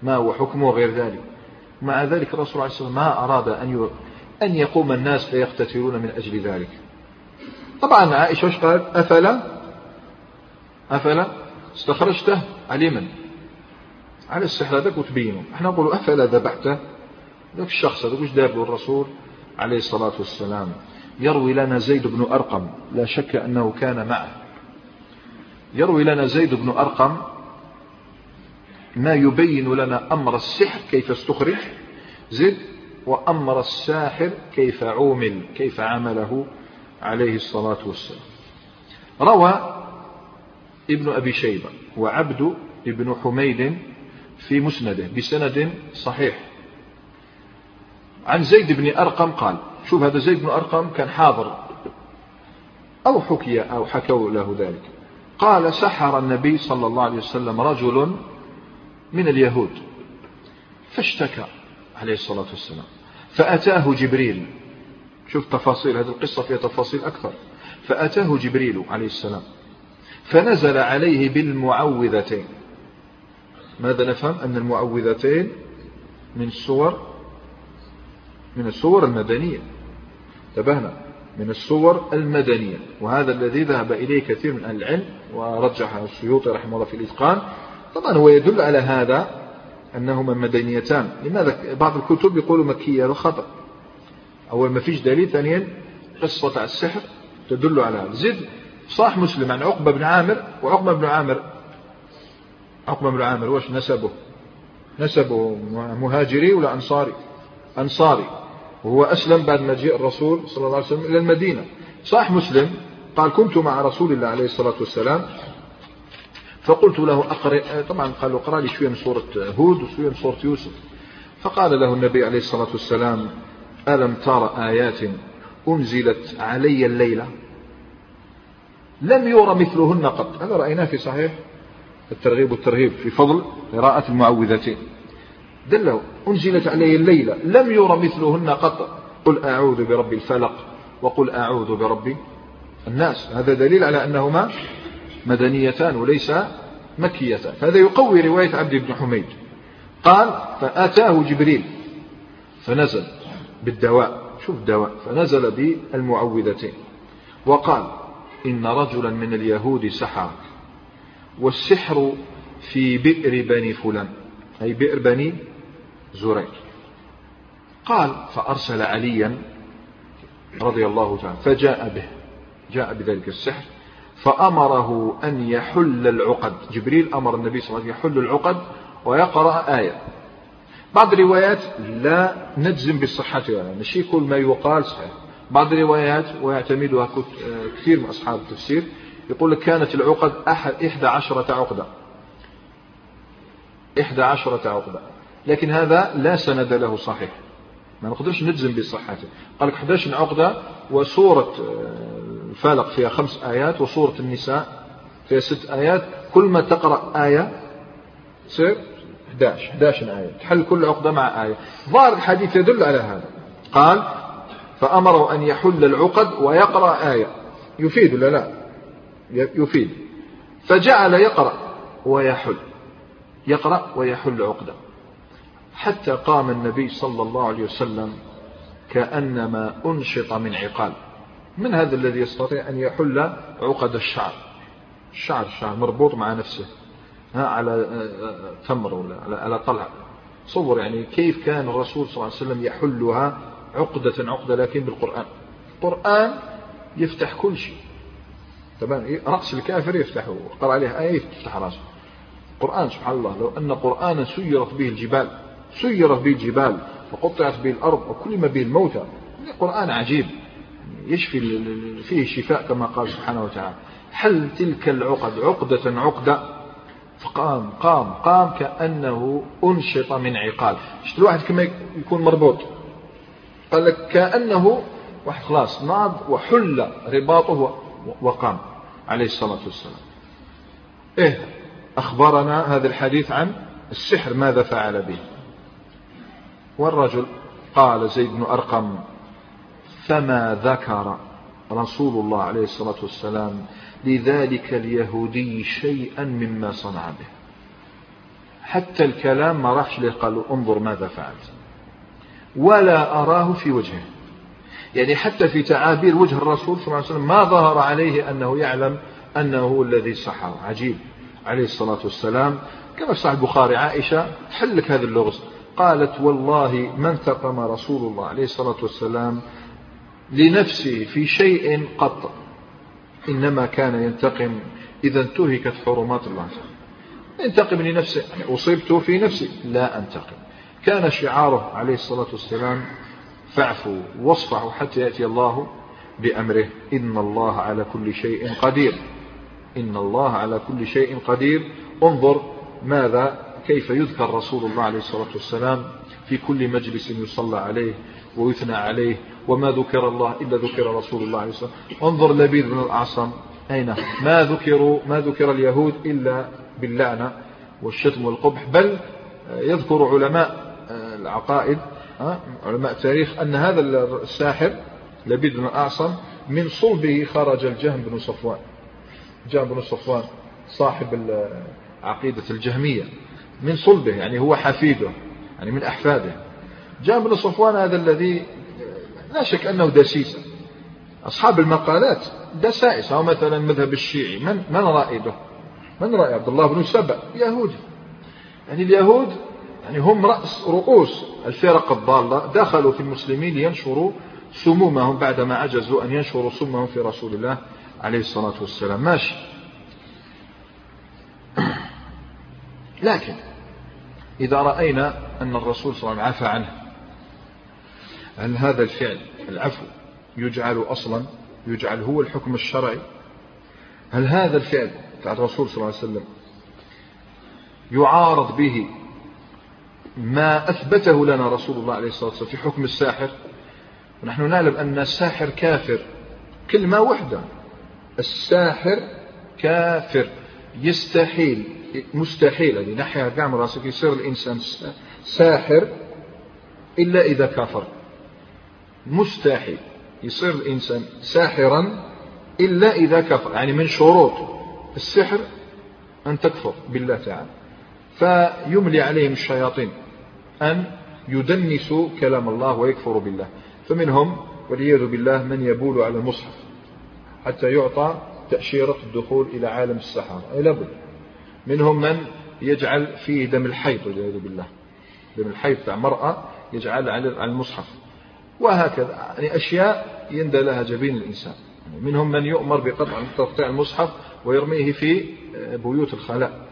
ما هو حكمه غير ذلك؟ مع ذلك الرسول عليه الصلاة والسلام ما أراد أن أن يقوم الناس فيقتتلون من أجل ذلك. طبعا عائشة وش قالت؟ أفلا؟ أفلا؟ استخرجته على من على السحر هذاك وتبينه. إحنا نقول أفلا ذبحته؟ ذاك الشخص هذاك وش دار الرسول عليه الصلاة والسلام؟ يروي لنا زيد بن أرقم لا شك أنه كان معه. يروي لنا زيد بن أرقم ما يبين لنا أمر السحر كيف استخرج زد وأمر الساحر كيف عومل كيف عمله عليه الصلاة والسلام. روى ابن أبي شيبة وعبد ابن حميد في مسنده بسند صحيح. عن زيد بن أرقم قال شوف هذا زيد بن أرقم كان حاضر. أو حكي أو حكوا له ذلك. قال سحر النبي صلى الله عليه وسلم رجل من اليهود فاشتكى عليه الصلاة والسلام فأتاه جبريل. شوف تفاصيل هذه القصة فيها تفاصيل أكثر. فأتاه جبريل عليه السلام فنزل عليه بالمعوذتين. ماذا نفهم؟ أن المعوذتين من الصور من الصور المدنية. انتبهنا من الصور المدنية وهذا الذي ذهب إليه كثير من أهل العلم ورجح السيوطي رحمه الله في الإتقان. طبعا هو يدل على هذا أنهما مدنيتان. لماذا؟ بعض الكتب يقولوا مكية هذا خطأ أول ما فيش دليل ثانيا قصة السحر تدل على هذا. زد صاح مسلم عن عقبة بن عامر وعقبة بن عامر عقبة بن عامر وش نسبه؟ نسبه مهاجري ولا أنصاري؟ أنصاري. وهو أسلم بعد مجيء الرسول صلى الله عليه وسلم إلى المدينة. صاح مسلم قال كنت مع رسول الله عليه الصلاة والسلام فقلت له أقرأ طبعا قال اقرأ لي شوية من سورة هود وشوية من سورة يوسف. فقال له النبي عليه الصلاة والسلام ألم ترى آيات أنزلت علي الليلة؟ لم يرى مثلهن قط. هذا رأيناه في صحيح الترغيب والترهيب في فضل قراءة المعوذتين. دله أنزلت علي الليلة لم يرى مثلهن قط. قل أعوذ برب الفلق وقل أعوذ برب الناس. هذا دليل على أنهما مدنيتان وليس مكيتان. هذا يقوي رواية عبد بن حميد. قال فأتاه جبريل فنزل بالدواء. شوف الدواء. فنزل بالمعوذتين. وقال إن رجلا من اليهود سحرك والسحر في بئر بني فلان. أي بئر بني زريق قال فأرسل عليا رضي الله تعالى فجاء به جاء بذلك السحر فأمره أن يحل العقد. جبريل أمر النبي صلى الله عليه وسلم يحل العقد ويقرأ آية. بعض الروايات لا نجزم بصحتها يعني ماشي كل ما يقال صحيح. بعض الروايات ويعتمدها كثير من أصحاب التفسير يقول لك كانت العقد أحد إحدى عشرة عقدة. إحدى عشرة عقدة. لكن هذا لا سند له صحيح. ما نقدرش نجزم بصحته. قال لك 11 عقدة وسورة آه، الفالق فيها خمس آيات وسورة النساء فيها ست آيات. كل ما تقرأ آية تصير 11 11 آية. تحل كل عقدة مع آية. ظاهر الحديث يدل على هذا. قال فأمروا أن يحل العقد ويقرأ آية. يفيد ولا لا؟ يفيد. فجعل يقرأ ويحل. يقرأ ويحل عقدة. حتى قام النبي صلى الله عليه وسلم كأنما أنشط من عقال. من هذا الذي يستطيع أن يحل عقد الشعر؟ الشعر الشعر مربوط مع نفسه ها على آه، آه، تمر ولا على, طلع. صور يعني كيف كان الرسول صلى الله عليه وسلم يحلها عقدة عقدة لكن بالقرآن. القرآن يفتح كل شيء. طبعا رأس الكافر يفتحه قرأ عليه آية يفتح رأسه. القرآن سبحان الله لو أن قرآنا سيرت به الجبال سيرت به الجبال وقطعت به الأرض وكلم به الموتى القرآن عجيب. يشفي فيه شفاء كما قال سبحانه وتعالى. حل تلك العقد عقدة عقدة؟ فقام قام قام كأنه أنشط من عقال. شفت الواحد كما يكون مربوط؟ قال لك كأنه واحد خلاص ناض وحل رباطه وقام عليه الصلاة والسلام. إيه أخبرنا هذا الحديث عن السحر ماذا فعل به. والرجل قال زيد بن أرقم فما ذكر رسول الله عليه الصلاة والسلام لذلك اليهودي شيئا مما صنع به؟ حتى الكلام ما راحش له قالوا انظر ماذا فعلت. ولا أراه في وجهه. يعني حتى في تعابير وجه الرسول صلى الله عليه وسلم ما ظهر عليه أنه يعلم أنه هو الذي سحر. عجيب. عليه الصلاة والسلام كما صحيح البخاري عائشة حلك هذا اللغز. قالت والله ما انتقم رسول الله عليه الصلاة والسلام لنفسه في شيء قط إنما كان ينتقم إذا انتهكت حرمات الله ينتقم لنفسه يعني أصبت في نفسي لا أنتقم. كان شعاره عليه الصلاة والسلام فاعفوا واصفحوا حتى يأتي الله بأمره إن الله على كل شيء قدير. إن الله على كل شيء قدير. انظر ماذا كيف يذكر رسول الله عليه الصلاة والسلام في كل مجلس يصلى عليه ويثنى عليه وما ذكر الله إلا ذكر رسول الله عليه الصلاة والسلام. انظر لبيد بن الأعصم. أين؟ ما ذكروا ما ذكر اليهود إلا باللعنة والشتم والقبح. بل يذكر علماء العقائد علماء التاريخ أن هذا الساحر لبيد بن الأعصم من صلبه خرج الجهم بن صفوان. جهم بن صفوان صاحب عقيدة الجهمية. من صلبه يعني هو حفيده يعني من أحفاده. جاء بن صفوان هذا الذي لا شك أنه دسيسة أصحاب المقالات دسائس أو مثلا مذهب الشيعي. من من رائده من رأي عبد الله بن سبأ؟ يهودي يعني اليهود يعني هم رأس رؤوس الفرق الضالة دخلوا في المسلمين لينشروا سمومهم بعدما عجزوا أن ينشروا سمهم في رسول الله عليه الصلاة والسلام. ماشي. [CLEARS THROAT] لكن إذا رأينا أن الرسول صلى الله عليه وسلم عفى عنه. هل هذا الفعل العفو يجعل أصلا؟ يجعل هو الحكم الشرعي؟ هل هذا الفعل بتاع الرسول صلى الله عليه وسلم يعارض به ما أثبته لنا رسول الله عليه الصلاة والسلام في حكم الساحر؟ ونحن نعلم أن الساحر كافر. كلمة واحدة. الساحر كافر. يستحيل مستحيل هذه ناحية كاع من راسك يصير الإنسان ساحر إلا إذا كفر مستحيل. يصير الإنسان ساحرا إلا إذا كفر يعني من شروط السحر أن تكفر بالله تعالى. فيملي عليهم الشياطين أن يدنسوا كلام الله ويكفروا بالله. فمنهم والعياذ بالله من يبول على المصحف حتى يعطى تأشيرة الدخول إلى عالم السحرة. لابد. منهم من يجعل فيه دم الحيض والعياذ بالله. دم الحيض تاع مرأة يجعل على المصحف. وهكذا يعني أشياء يندى لها جبين الإنسان منهم من يؤمر بقطع تقطيع المصحف ويرميه في بيوت الخلاء.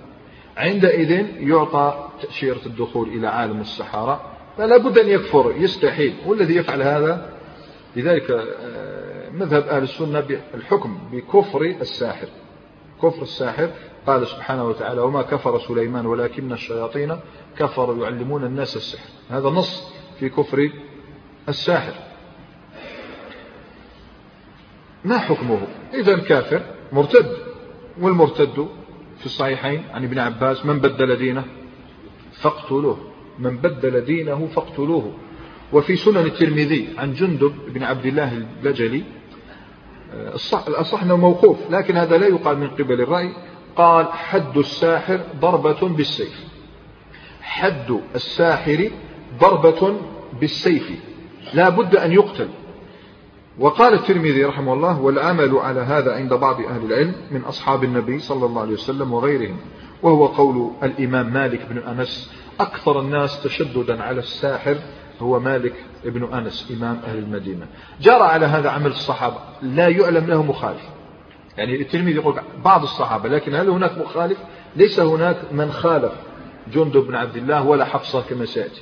عندئذ يعطى تأشيرة الدخول إلى عالم السحارة. فلا بد أن يكفر يستحيل. والذي يفعل هذا لذلك آه، مذهب أهل السنة بالحكم بكفر الساحر. كفر الساحر قال سبحانه وتعالى وما كفر سليمان ولكن الشياطين كفروا يعلمون الناس السحر. هذا نص في كفر الساحر. ما حكمه؟ إذا كافر مرتد. والمرتد في الصحيحين عن ابن عباس من بدل دينه فاقتلوه. من بدل دينه فاقتلوه. وفي سنن الترمذي عن جندب بن عبد الله البجلي آه، الأصح أنه موقوف لكن هذا لا يقال من قبل الرأي. قال حد الساحر ضربة بالسيف. حد الساحر ضربة بالسيف. لا بد أن يقتل. وقال الترمذي رحمه الله والعمل على هذا عند بعض أهل العلم من أصحاب النبي صلى الله عليه وسلم وغيرهم. وهو قول الإمام مالك بن أنس أكثر الناس تشددا على الساحر هو مالك بن أنس إمام أهل المدينة. جرى على هذا عمل الصحابة. لا يعلم له مخالف. يعني التلميذ يقول بعض الصحابة لكن هل هناك مخالف؟ ليس هناك من خالف جندب بن عبد الله ولا حفصة كما سيأتي.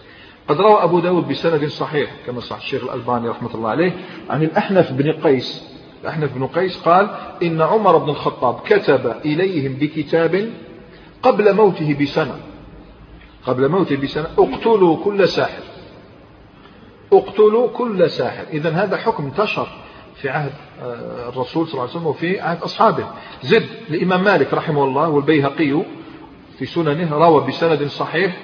قد روى أبو داود بسند صحيح كما صح الشيخ الألباني رحمة الله عليه عن الأحنف بن قيس. الأحنف بن قيس قال إن عمر بن الخطاب كتب إليهم بكتاب قبل موته بسنة. قبل موته بسنة. اقتلوا كل ساحر. اقتلوا كل ساحر. إذا هذا حكم انتشر في عهد آه، الرسول صلى الله عليه وسلم وفي عهد أصحابه. زد الإمام مالك رحمه الله والبيهقي في سننه روى بسند صحيح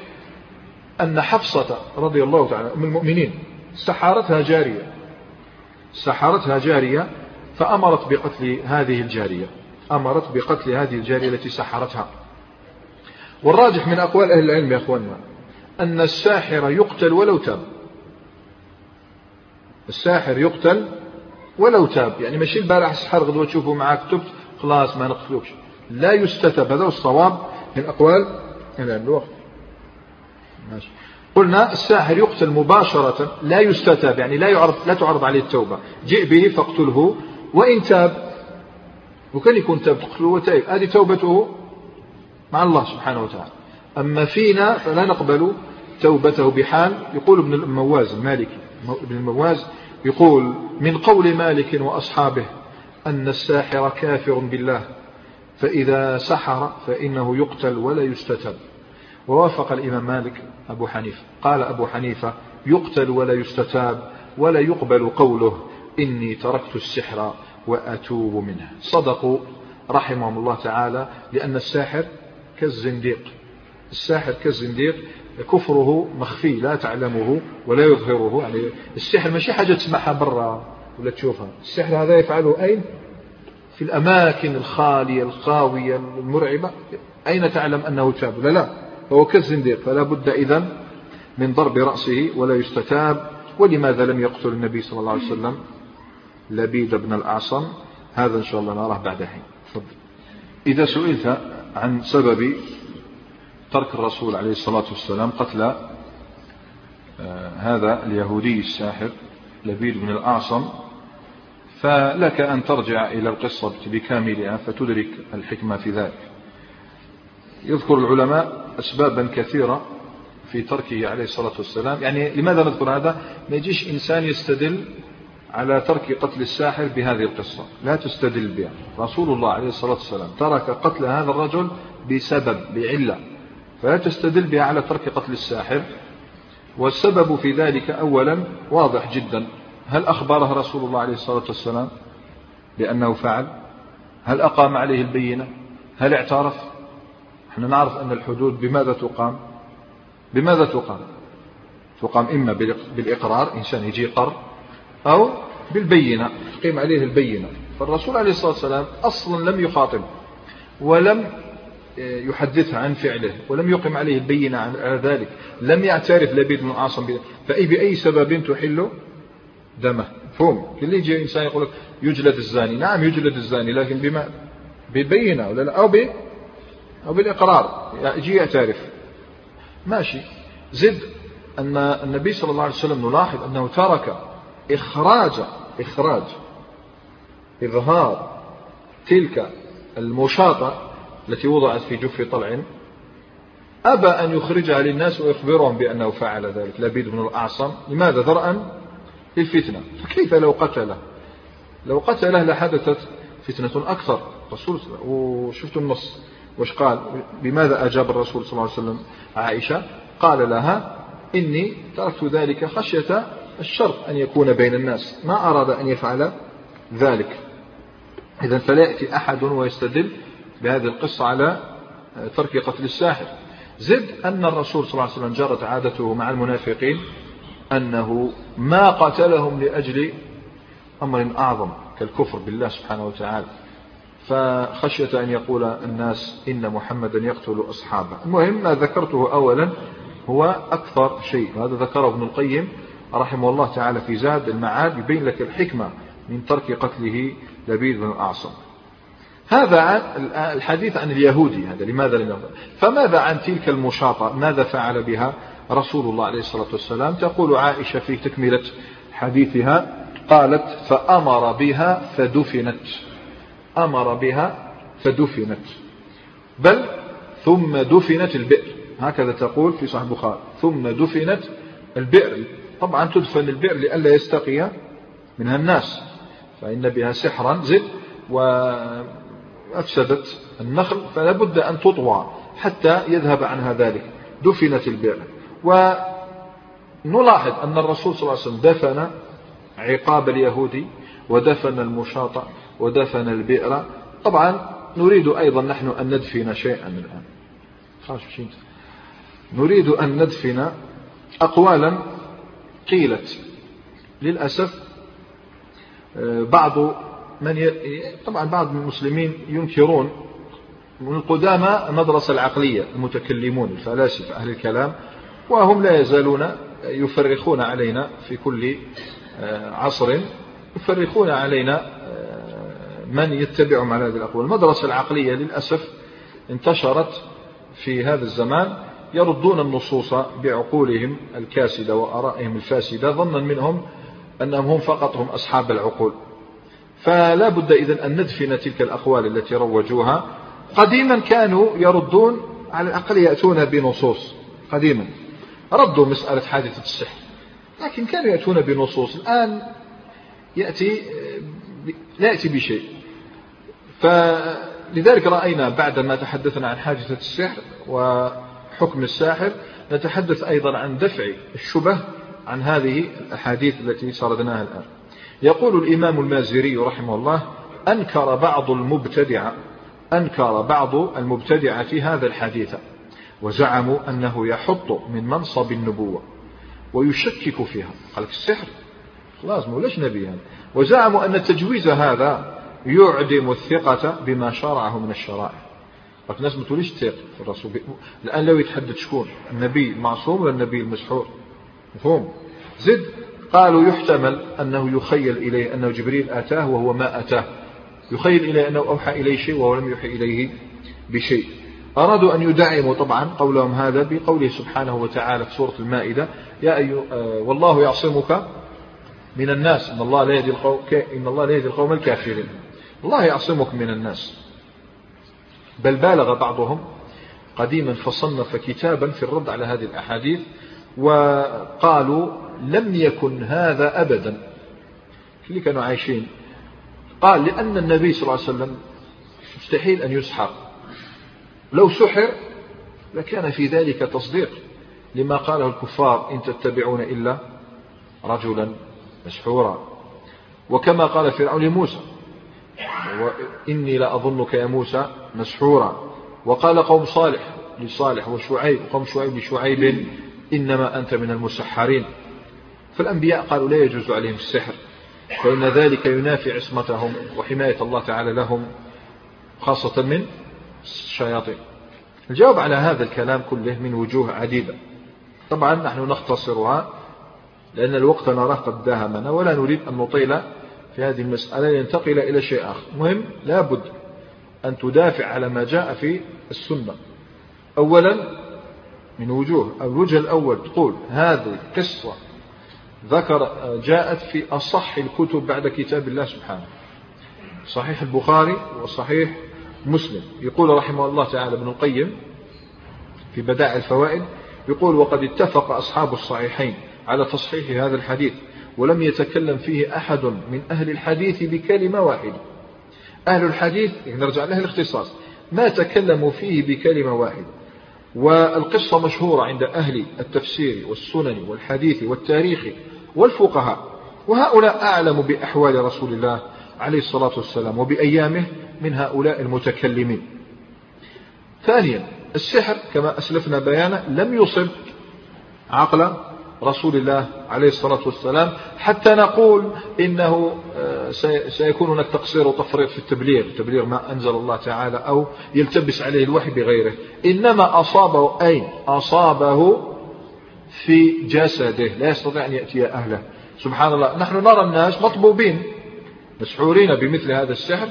أن حفصة رضي الله تعالى من المؤمنين سحرتها جارية. سحرتها جارية فأمرت بقتل هذه الجارية. أمرت بقتل هذه الجارية التي سحرتها. والراجح من أقوال أهل العلم يا أخواننا أن الساحر يقتل ولو تاب. الساحر يقتل ولو تاب. يعني ماشي البارح سحر غدوة تشوفوا معك تبت خلاص ما نقتلوكش لا يستتب. هذا هو الصواب من أقوال الوقت. ماشي. قلنا الساحر يقتل مباشرة لا يستتاب يعني لا يعرض لا تعرض عليه التوبة. جئ به فاقتله. وإن تاب وكان يكون تاب تقتله وتائب هذه توبته مع الله سبحانه وتعالى. أما فينا فلا نقبل توبته بحال يقول ابن المواز المالكي ابن المواز يقول من قول مالك وأصحابه أن الساحر كافر بالله فإذا سحر فإنه يقتل ولا يستتب. ووافق الإمام مالك أبو حنيفة قال أبو حنيفة يقتل ولا يستتاب ولا يقبل قوله إني تركت السحر وأتوب منه. صدقوا رحمهم الله تعالى لأن الساحر كالزنديق. الساحر كالزنديق كفره مخفي لا تعلمه ولا يظهره. يعني السحر ماشي حاجة تسمعها برا ولا تشوفها. السحر هذا يفعله أين؟ في الأماكن الخالية الخاوية المرعبة. أين تعلم أنه تاب؟ لا لا. فهو كالزنديق فلا بد إذن من ضرب رأسه ولا يستتاب. ولماذا لم يقتل النبي صلى الله عليه وسلم لبيد بن الأعصم؟ هذا إن شاء الله نراه بعد حين. تفضل. إذا سئلت عن سبب ترك الرسول عليه الصلاة والسلام قتل آه، هذا اليهودي الساحر لبيد بن الأعصم. فلك أن ترجع إلى القصة بكاملها فتدرك الحكمة في ذلك. يذكر العلماء أسبابا كثيرة في تركه عليه الصلاة والسلام. يعني لماذا نذكر هذا؟ ما يجيش إنسان يستدل على ترك قتل الساحر بهذه القصة. لا تستدل بها. رسول الله عليه الصلاة والسلام ترك قتل هذا الرجل بسبب بعلة. فلا تستدل بها على ترك قتل الساحر. والسبب في ذلك أولا واضح جدا. هل أخبره رسول الله عليه الصلاة والسلام بأنه فعل؟ هل أقام عليه البينة؟ هل اعترف؟ نحن نعرف أن الحدود بماذا تقام؟ بماذا تقام؟ تقام إما بالإقرار إنسان يجي قر أو بالبينة تقيم عليه البينة. فالرسول عليه الصلاة والسلام أصلا لم يخاطب ولم يحدثها عن فعله ولم يقم عليه البينة على ذلك. لم يعترف لبيد بن عاصم فأي بأي سبب تحل دمه؟ فهم. اللي يجي إنسان يقول لك يجلد الزاني. نعم يجلد الزاني لكن بما بالبينة ولا لا؟ أو ب أو بالإقرار. يجي يعترف. ماشي. زد أن النبي صلى الله عليه وسلم نلاحظ أنه ترك إخراج إخراج إظهار تلك المشاطة التي وضعت في جف طلع. أبى أن يخرجها للناس ويخبرهم بأنه فعل ذلك. لبيد بن الأعصم. لماذا ذرأا للفتنة. فكيف لو قتله؟ لو قتله لحدثت فتنة أكثر. رسول وشفت النص. وش قال؟ بماذا أجاب الرسول صلى الله عليه وسلم؟ عائشة قال لها إني تركت ذلك خشية الشر أن يكون بين الناس. ما أراد أن يفعل ذلك. إذا فلا يأتي أحد ويستدل بهذه القصة على ترك قتل الساحر. زد أن الرسول صلى الله عليه وسلم جرت عادته مع المنافقين أنه ما قتلهم لأجل أمر أعظم كالكفر بالله سبحانه وتعالى. فخشية أن يقول الناس إن محمدا يقتل أصحابه. المهم ما ذكرته أولا هو أكثر شيء هذا ذكره ابن القيم رحمه الله تعالى في زاد المعاد يبين لك الحكمة من ترك قتله لبيد بن الأعصم. هذا الحديث عن اليهودي هذا لماذا لم يفعل فماذا عن تلك المشاطة؟ ماذا فعل بها؟ رسول الله عليه الصلاة والسلام تقول عائشة في تكملة حديثها قالت فأمر بها فدفنت. أمر بها فدفنت. بل ثم دفنت البئر. هكذا تقول في صحيح البخاري. ثم دفنت البئر. طبعا تدفن البئر لئلا يستقي منها الناس. فإن بها سحرا زد وأفسدت النخل فلا بد أن تطوى حتى يذهب عنها ذلك. دفنت البئر. ونلاحظ أن الرسول صلى الله عليه وسلم دفن عقاب اليهودي ودفن المشاطة ودفن البئر. طبعا نريد أيضا نحن أن ندفن شيئا الآن. نريد أن ندفن أقوالا قيلت. للأسف آه، بعض من ي... طبعا بعض المسلمين ينكرون من القدامى المدرسة العقلية المتكلمون الفلاسفة أهل الكلام وهم لا يزالون يفرخون علينا في كل آه، عصر يفرخون علينا آه، من يتبعهم على هذه الأقوال. المدرسة العقلية للأسف انتشرت في هذا الزمان يردون النصوص بعقولهم الكاسدة وأرائهم الفاسدة ظنا منهم أنهم هم فقط هم أصحاب العقول. فلا بد إذن أن ندفن تلك الأقوال التي روجوها. قديما كانوا يردون على الأقل يأتون بنصوص قديما. ردوا مسألة حادثة السحر لكن كانوا يأتون بنصوص. الآن يأتي لا يأتي بشيء. فلذلك رأينا بعدما تحدثنا عن حادثة السحر وحكم الساحر نتحدث أيضا عن دفع الشبه عن هذه الأحاديث التي سردناها الآن. يقول الإمام المازري رحمه الله أنكر بعض المبتدعة أنكر بعض المبتدعة هذا الحديث وزعموا أنه يحط من منصب النبوة ويشكك فيها. قال السحر خلاص مولاش نبي هذا؟ وزعموا أن تجويز هذا يعدم الثقة بما شرعه من الشرائع. قالت الناس ما توليش تثق في الرسول. الآن لو يتحدث شكون؟ النبي المعصوم ولا النبي المسحور؟ مفهوم؟ زد قالوا يحتمل أنه يخيل إليه أنه جبريل أتاه وهو ما أتاه. يخيل إليه أنه أوحى إليه شيء وهو لم يوحي إليه بشيء. أرادوا أن يدعموا طبعا قولهم هذا بقوله سبحانه وتعالى في سورة المائدة يا أيها آه، والله يعصمك من الناس. إن الله لا يهدي القوم إن الله لا يهدي القوم الكافرين. الله يعصمك من الناس. بل بالغ بعضهم قديما فصنف كتابا في الرد على هذه الأحاديث وقالوا لم يكن هذا أبدا. اللي كانوا عايشين؟ قال لأن النبي صلى الله عليه وسلم مستحيل أن يسحر. لو سحر لكان في ذلك تصديق لما قاله الكفار إن تتبعون إلا رجلا مسحورا. وكما قال فرعون لموسى وإني لأظنك يا موسى مسحورا. وقال قوم صالح لصالح وشعيب وقوم شعيب لشعيب إنما أنت من المسحرين. فالأنبياء قالوا لا يجوز عليهم السحر فإن ذلك ينافي عصمتهم وحماية الله تعالى لهم خاصة من الشياطين. الجواب على هذا الكلام كله من وجوه عديدة. طبعا نحن نختصرها لأن الوقت نراه قد داهمنا ولا نريد أن نطيل في هذه المسألة ينتقل إلى شيء آخر. مهم لابد أن تدافع على ما جاء في السنة. أولا من وجوه. الوجه الأول تقول هذه قصة ذكر جاءت في أصح الكتب بعد كتاب الله سبحانه. صحيح البخاري وصحيح مسلم. يقول رحمه الله تعالى ابن القيم في بدائع الفوائد يقول وقد اتفق أصحاب الصحيحين على تصحيح هذا الحديث ولم يتكلم فيه أحد من أهل الحديث بكلمة واحدة. أهل الحديث نرجع له الاختصاص ما تكلموا فيه بكلمة واحدة. والقصة مشهورة عند أهل التفسير والسنن والحديث والتاريخ والفقهاء. وهؤلاء أعلم بأحوال رسول الله عليه الصلاة والسلام وبأيامه من هؤلاء المتكلمين. ثانيا السحر كما أسلفنا بيانه لم يصب عقل رسول الله عليه الصلاة والسلام حتى نقول إنه آه، سيكون هناك تقصير وتفريط في التبليغ تبليغ ما أنزل الله تعالى أو يلتبس عليه الوحي بغيره. إنما أصابه أين؟ أصابه في جسده لا يستطيع أن يأتي أهله. سبحان الله. نحن نرى الناس مطبوبين مسحورين بمثل هذا السحر.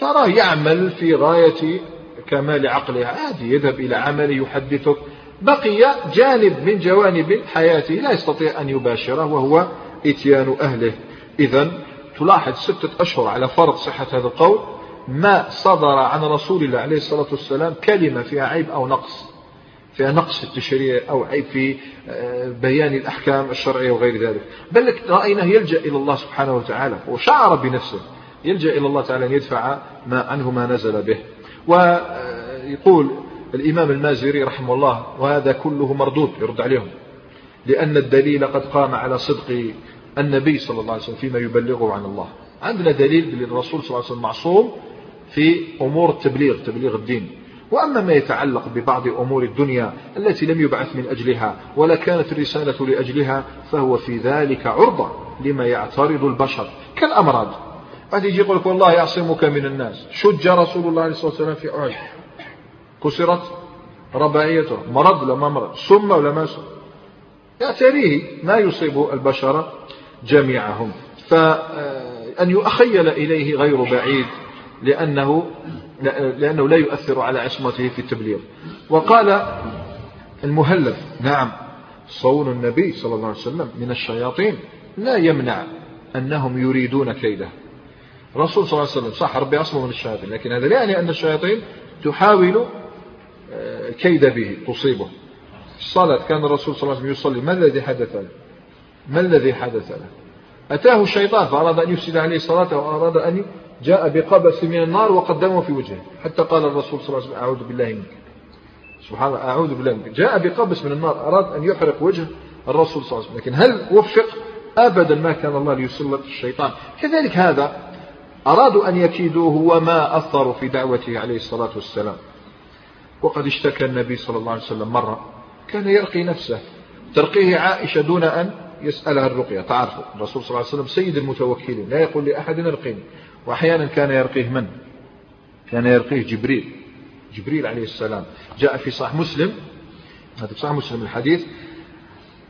تراه يعمل في غاية كمال عقله. عادي يذهب إلى عمل يحدثك. بقي جانب من جوانب حياته لا يستطيع أن يباشره وهو إتيان أهله. إذا تلاحظ ستة أشهر على فرض صحة هذا القول. ما صدر عن رسول الله عليه الصلاة والسلام كلمة فيها عيب أو نقص؟ فيها نقص في التشريع أو عيب في آه، بيان الأحكام الشرعية وغير ذلك. بل رأيناه يلجأ إلى الله سبحانه وتعالى وشعر بنفسه يلجأ إلى الله تعالى أن يدفع ما عنه ما نزل به. ويقول الإمام المازري رحمه الله وهذا كله مردود يرد عليهم لأن الدليل قد قام على صدق النبي صلى الله عليه وسلم فيما يبلغه عن الله. عندنا دليل بأن الرسول صلى الله عليه وسلم معصوم في أمور التبليغ تبليغ الدين. وأما ما يتعلق ببعض أمور الدنيا التي لم يبعث من أجلها ولا كانت الرسالة لأجلها فهو في ذلك عرضة لما يعترض البشر كالأمراض. قد يجي يقول لك والله يعصمك من الناس. شج رسول الله عليه الصلاة والسلام في أعج كسرت رباعيته. مرض ولا ما مرض؟ سم ولا ما سم يعتريه ما يصيب البشر جميعهم. فأن يؤخيل إليه غير بعيد لأنه لأنه لا يؤثر على عصمته في التبليغ. وقال المهلب نعم صون النبي صلى الله عليه وسلم من الشياطين. لا يمنع أنهم يريدون كيده. الرسول صلى الله عليه وسلم صح ربي أصله من الشياطين لكن هذا لا يعني أن الشياطين تحاول كيد به تصيبه. الصلاة كان الرسول صلى الله عليه وسلم يصلي ما الذي حدث له؟ ما الذي حدث له؟ أتاه الشيطان فأراد أن يفسد عليه صلاته وأراد أن جاء بقبس من النار وقدمه في وجهه. حتى قال الرسول صلى الله عليه وسلم أعوذ بالله منك. سبحان الله أعوذ بالله منك. جاء بقبس من النار أراد أن يحرق وجه الرسول صلى الله عليه وسلم. لكن هل وفق؟ أبدا ما كان الله ليسلط الشيطان. كذلك هذا أرادوا أن يكيدوه وما أثروا في دعوته عليه الصلاة والسلام. وقد اشتكى النبي صلى الله عليه وسلم مرة كان يرقي نفسه. ترقيه عائشة دون أن يسألها الرقية. تعرفوا الرسول صلى الله عليه وسلم سيد المتوكلين لا يقول لأحد ارقيني وأحيانا كان يرقيه من؟ كان يرقيه جبريل. جبريل عليه السلام. جاء في صحيح مسلم هذا صحيح مسلم الحديث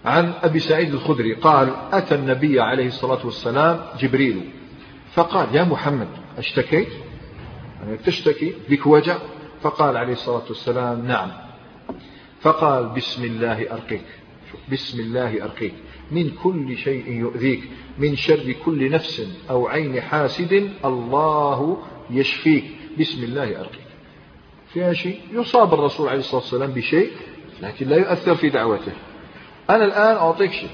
عن أبي سعيد الخدري. قال أتى النبي عليه الصلاة والسلام جبريل. فقال يا محمد أشتكيت؟ يعني تشتكي بك وجع. فقال عليه الصلاة والسلام نعم. فقال بسم الله أرقيك بسم الله أرقيك من كل شيء يؤذيك من شر كل نفس أو عين حاسد الله يشفيك بسم الله أرقيك. فيها شيء يصاب الرسول عليه الصلاة والسلام بشيء لكن لا يؤثر في دعوته. أنا الآن أعطيك شيء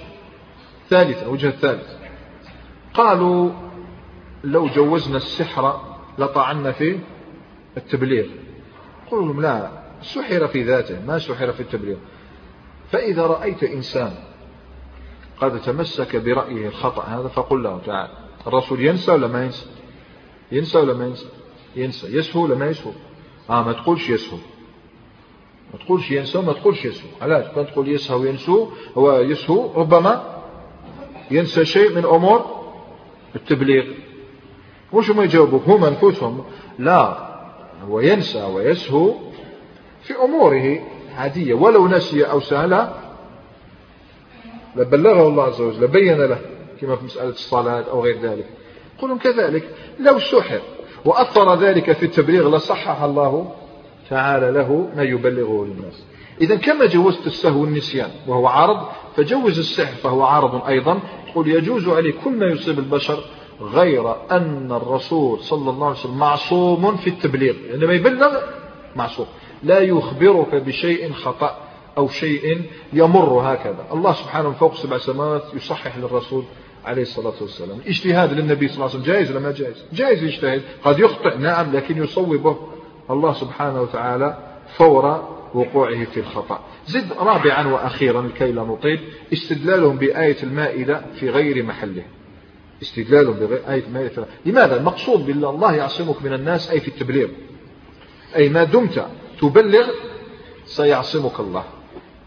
ثالثا وجه الثالث. قالوا لو جوزنا السحر لطعنا في التبليغ. قلوا لهم لا سحر في ذاته ما سحر في التبليغ. فإذا رأيت إنسان قد تمسك برأيه الخطأ هذا فقل له تعال الرسول ينسى ولا ما ينسى؟ ينسى ولا ما ينسى؟ ينسى. يسهو ولا ما يسهو؟ آه ما تقولش يسهو. ما تقولش ينسى ما تقولش يسهو. علاش؟ كان تقول يسهو وينسو هو يسهو ربما ينسى شيء من أمور التبليغ. وش ما يجاوبوك هم أنفسهم. لا. هو ينسى ويسهو في أموره عادية ولو نسي أو سهل لبلغه الله عز وجل لبين له كما في مسألة الصلاة أو غير ذلك. قلهم كذلك لو سحر وأثر ذلك في التبليغ لصحح الله تعالى له ما يبلغه للناس. إذا كما جوزت السهو والنسيان وهو عارض فجوز السحر فهو عارض أيضا. قل يجوز عليه كل ما يصيب البشر غير أن الرسول صلى الله عليه وسلم معصوم في التبليغ. عندما يعني يبلغ معصوم. لا يخبرك بشيء خطأ أو شيء يمر هكذا. الله سبحانه فوق سبع سماوات يصحح للرسول عليه الصلاة والسلام. اجتهاد للنبي صلى الله عليه وسلم جائز ولا ما جائز؟ جائز يجتهد. قد يخطئ نعم لكن يصوبه الله سبحانه وتعالى فور وقوعه في الخطأ. زد رابعا وأخيرا لكي لا نطيل. استدلالهم بآية المائدة في غير محله. استدلالهم بآية المائدة لماذا؟ المقصود بالله الله يعصمك من الناس أي في التبليغ. أي ما دمت تبلغ سيعصمك الله.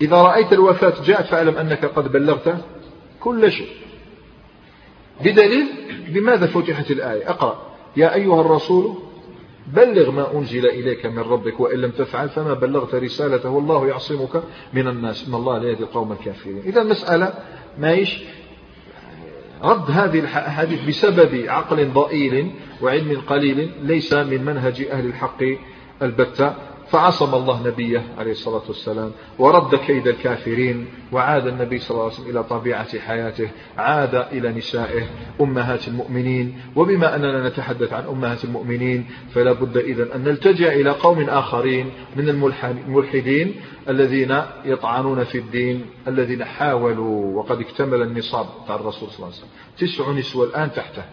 إذا رأيت الوفاة جاءت فاعلم أنك قد بلغت كل شيء. بدليل بماذا فتحت الآية؟ أقرأ. يا أيها الرسول بلغ ما أنزل إليك من ربك وإن لم تفعل فما بلغت رسالته والله يعصمك من الناس. إن الله لا يهدي القوم الكافرين. إذا المسألة مايش رد هذه الأحاديث بسبب عقل ضئيل وعلم قليل ليس من منهج أهل الحق البتة. فعصم الله نبيه عليه الصلاة والسلام ورد كيد الكافرين وعاد النبي صلى الله عليه وسلم إلى طبيعة حياته عاد إلى نسائه أمهات المؤمنين. وبما أننا نتحدث عن أمهات المؤمنين فلا بد إذن أن نلتجئ إلى قوم آخرين من الملحدين الذين يطعنون في الدين الذين حاولوا وقد اكتمل النصاب بتاع الرسول صلى الله عليه وسلم. تسع نسوة الآن تحته.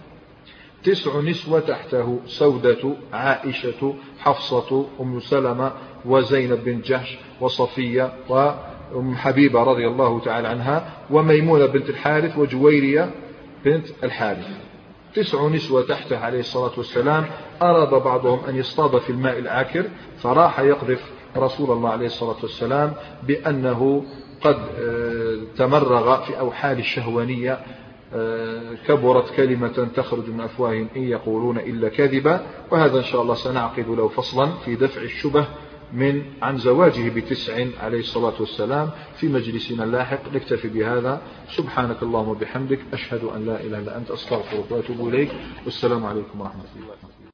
تسع نسوة تحته سودة عائشة حفصة أم سلمة وزينب بن جحش وصفية وأم حبيبة رضي الله تعالى عنها وميمونة بنت الحارث وجويرية بنت الحارث. تسع نسوة تحته عليه الصلاة والسلام. أراد بعضهم أن يصطاد في الماء العاكر فراح يقذف رسول الله عليه الصلاة والسلام بأنه قد آه، تمرغ في أوحال الشهوانية كبرت كلمة تخرج من أفواههم إن يقولون إلا كذبا وهذا إن شاء الله سنعقد له فصلا في دفع الشبه من عن زواجه بتسع عليه الصلاة والسلام في مجلسنا اللاحق. نكتفي بهذا. سبحانك اللهم وبحمدك أشهد أن لا إله إلا أنت أستغفرك وأتوب إليك. والسلام عليكم ورحمة الله.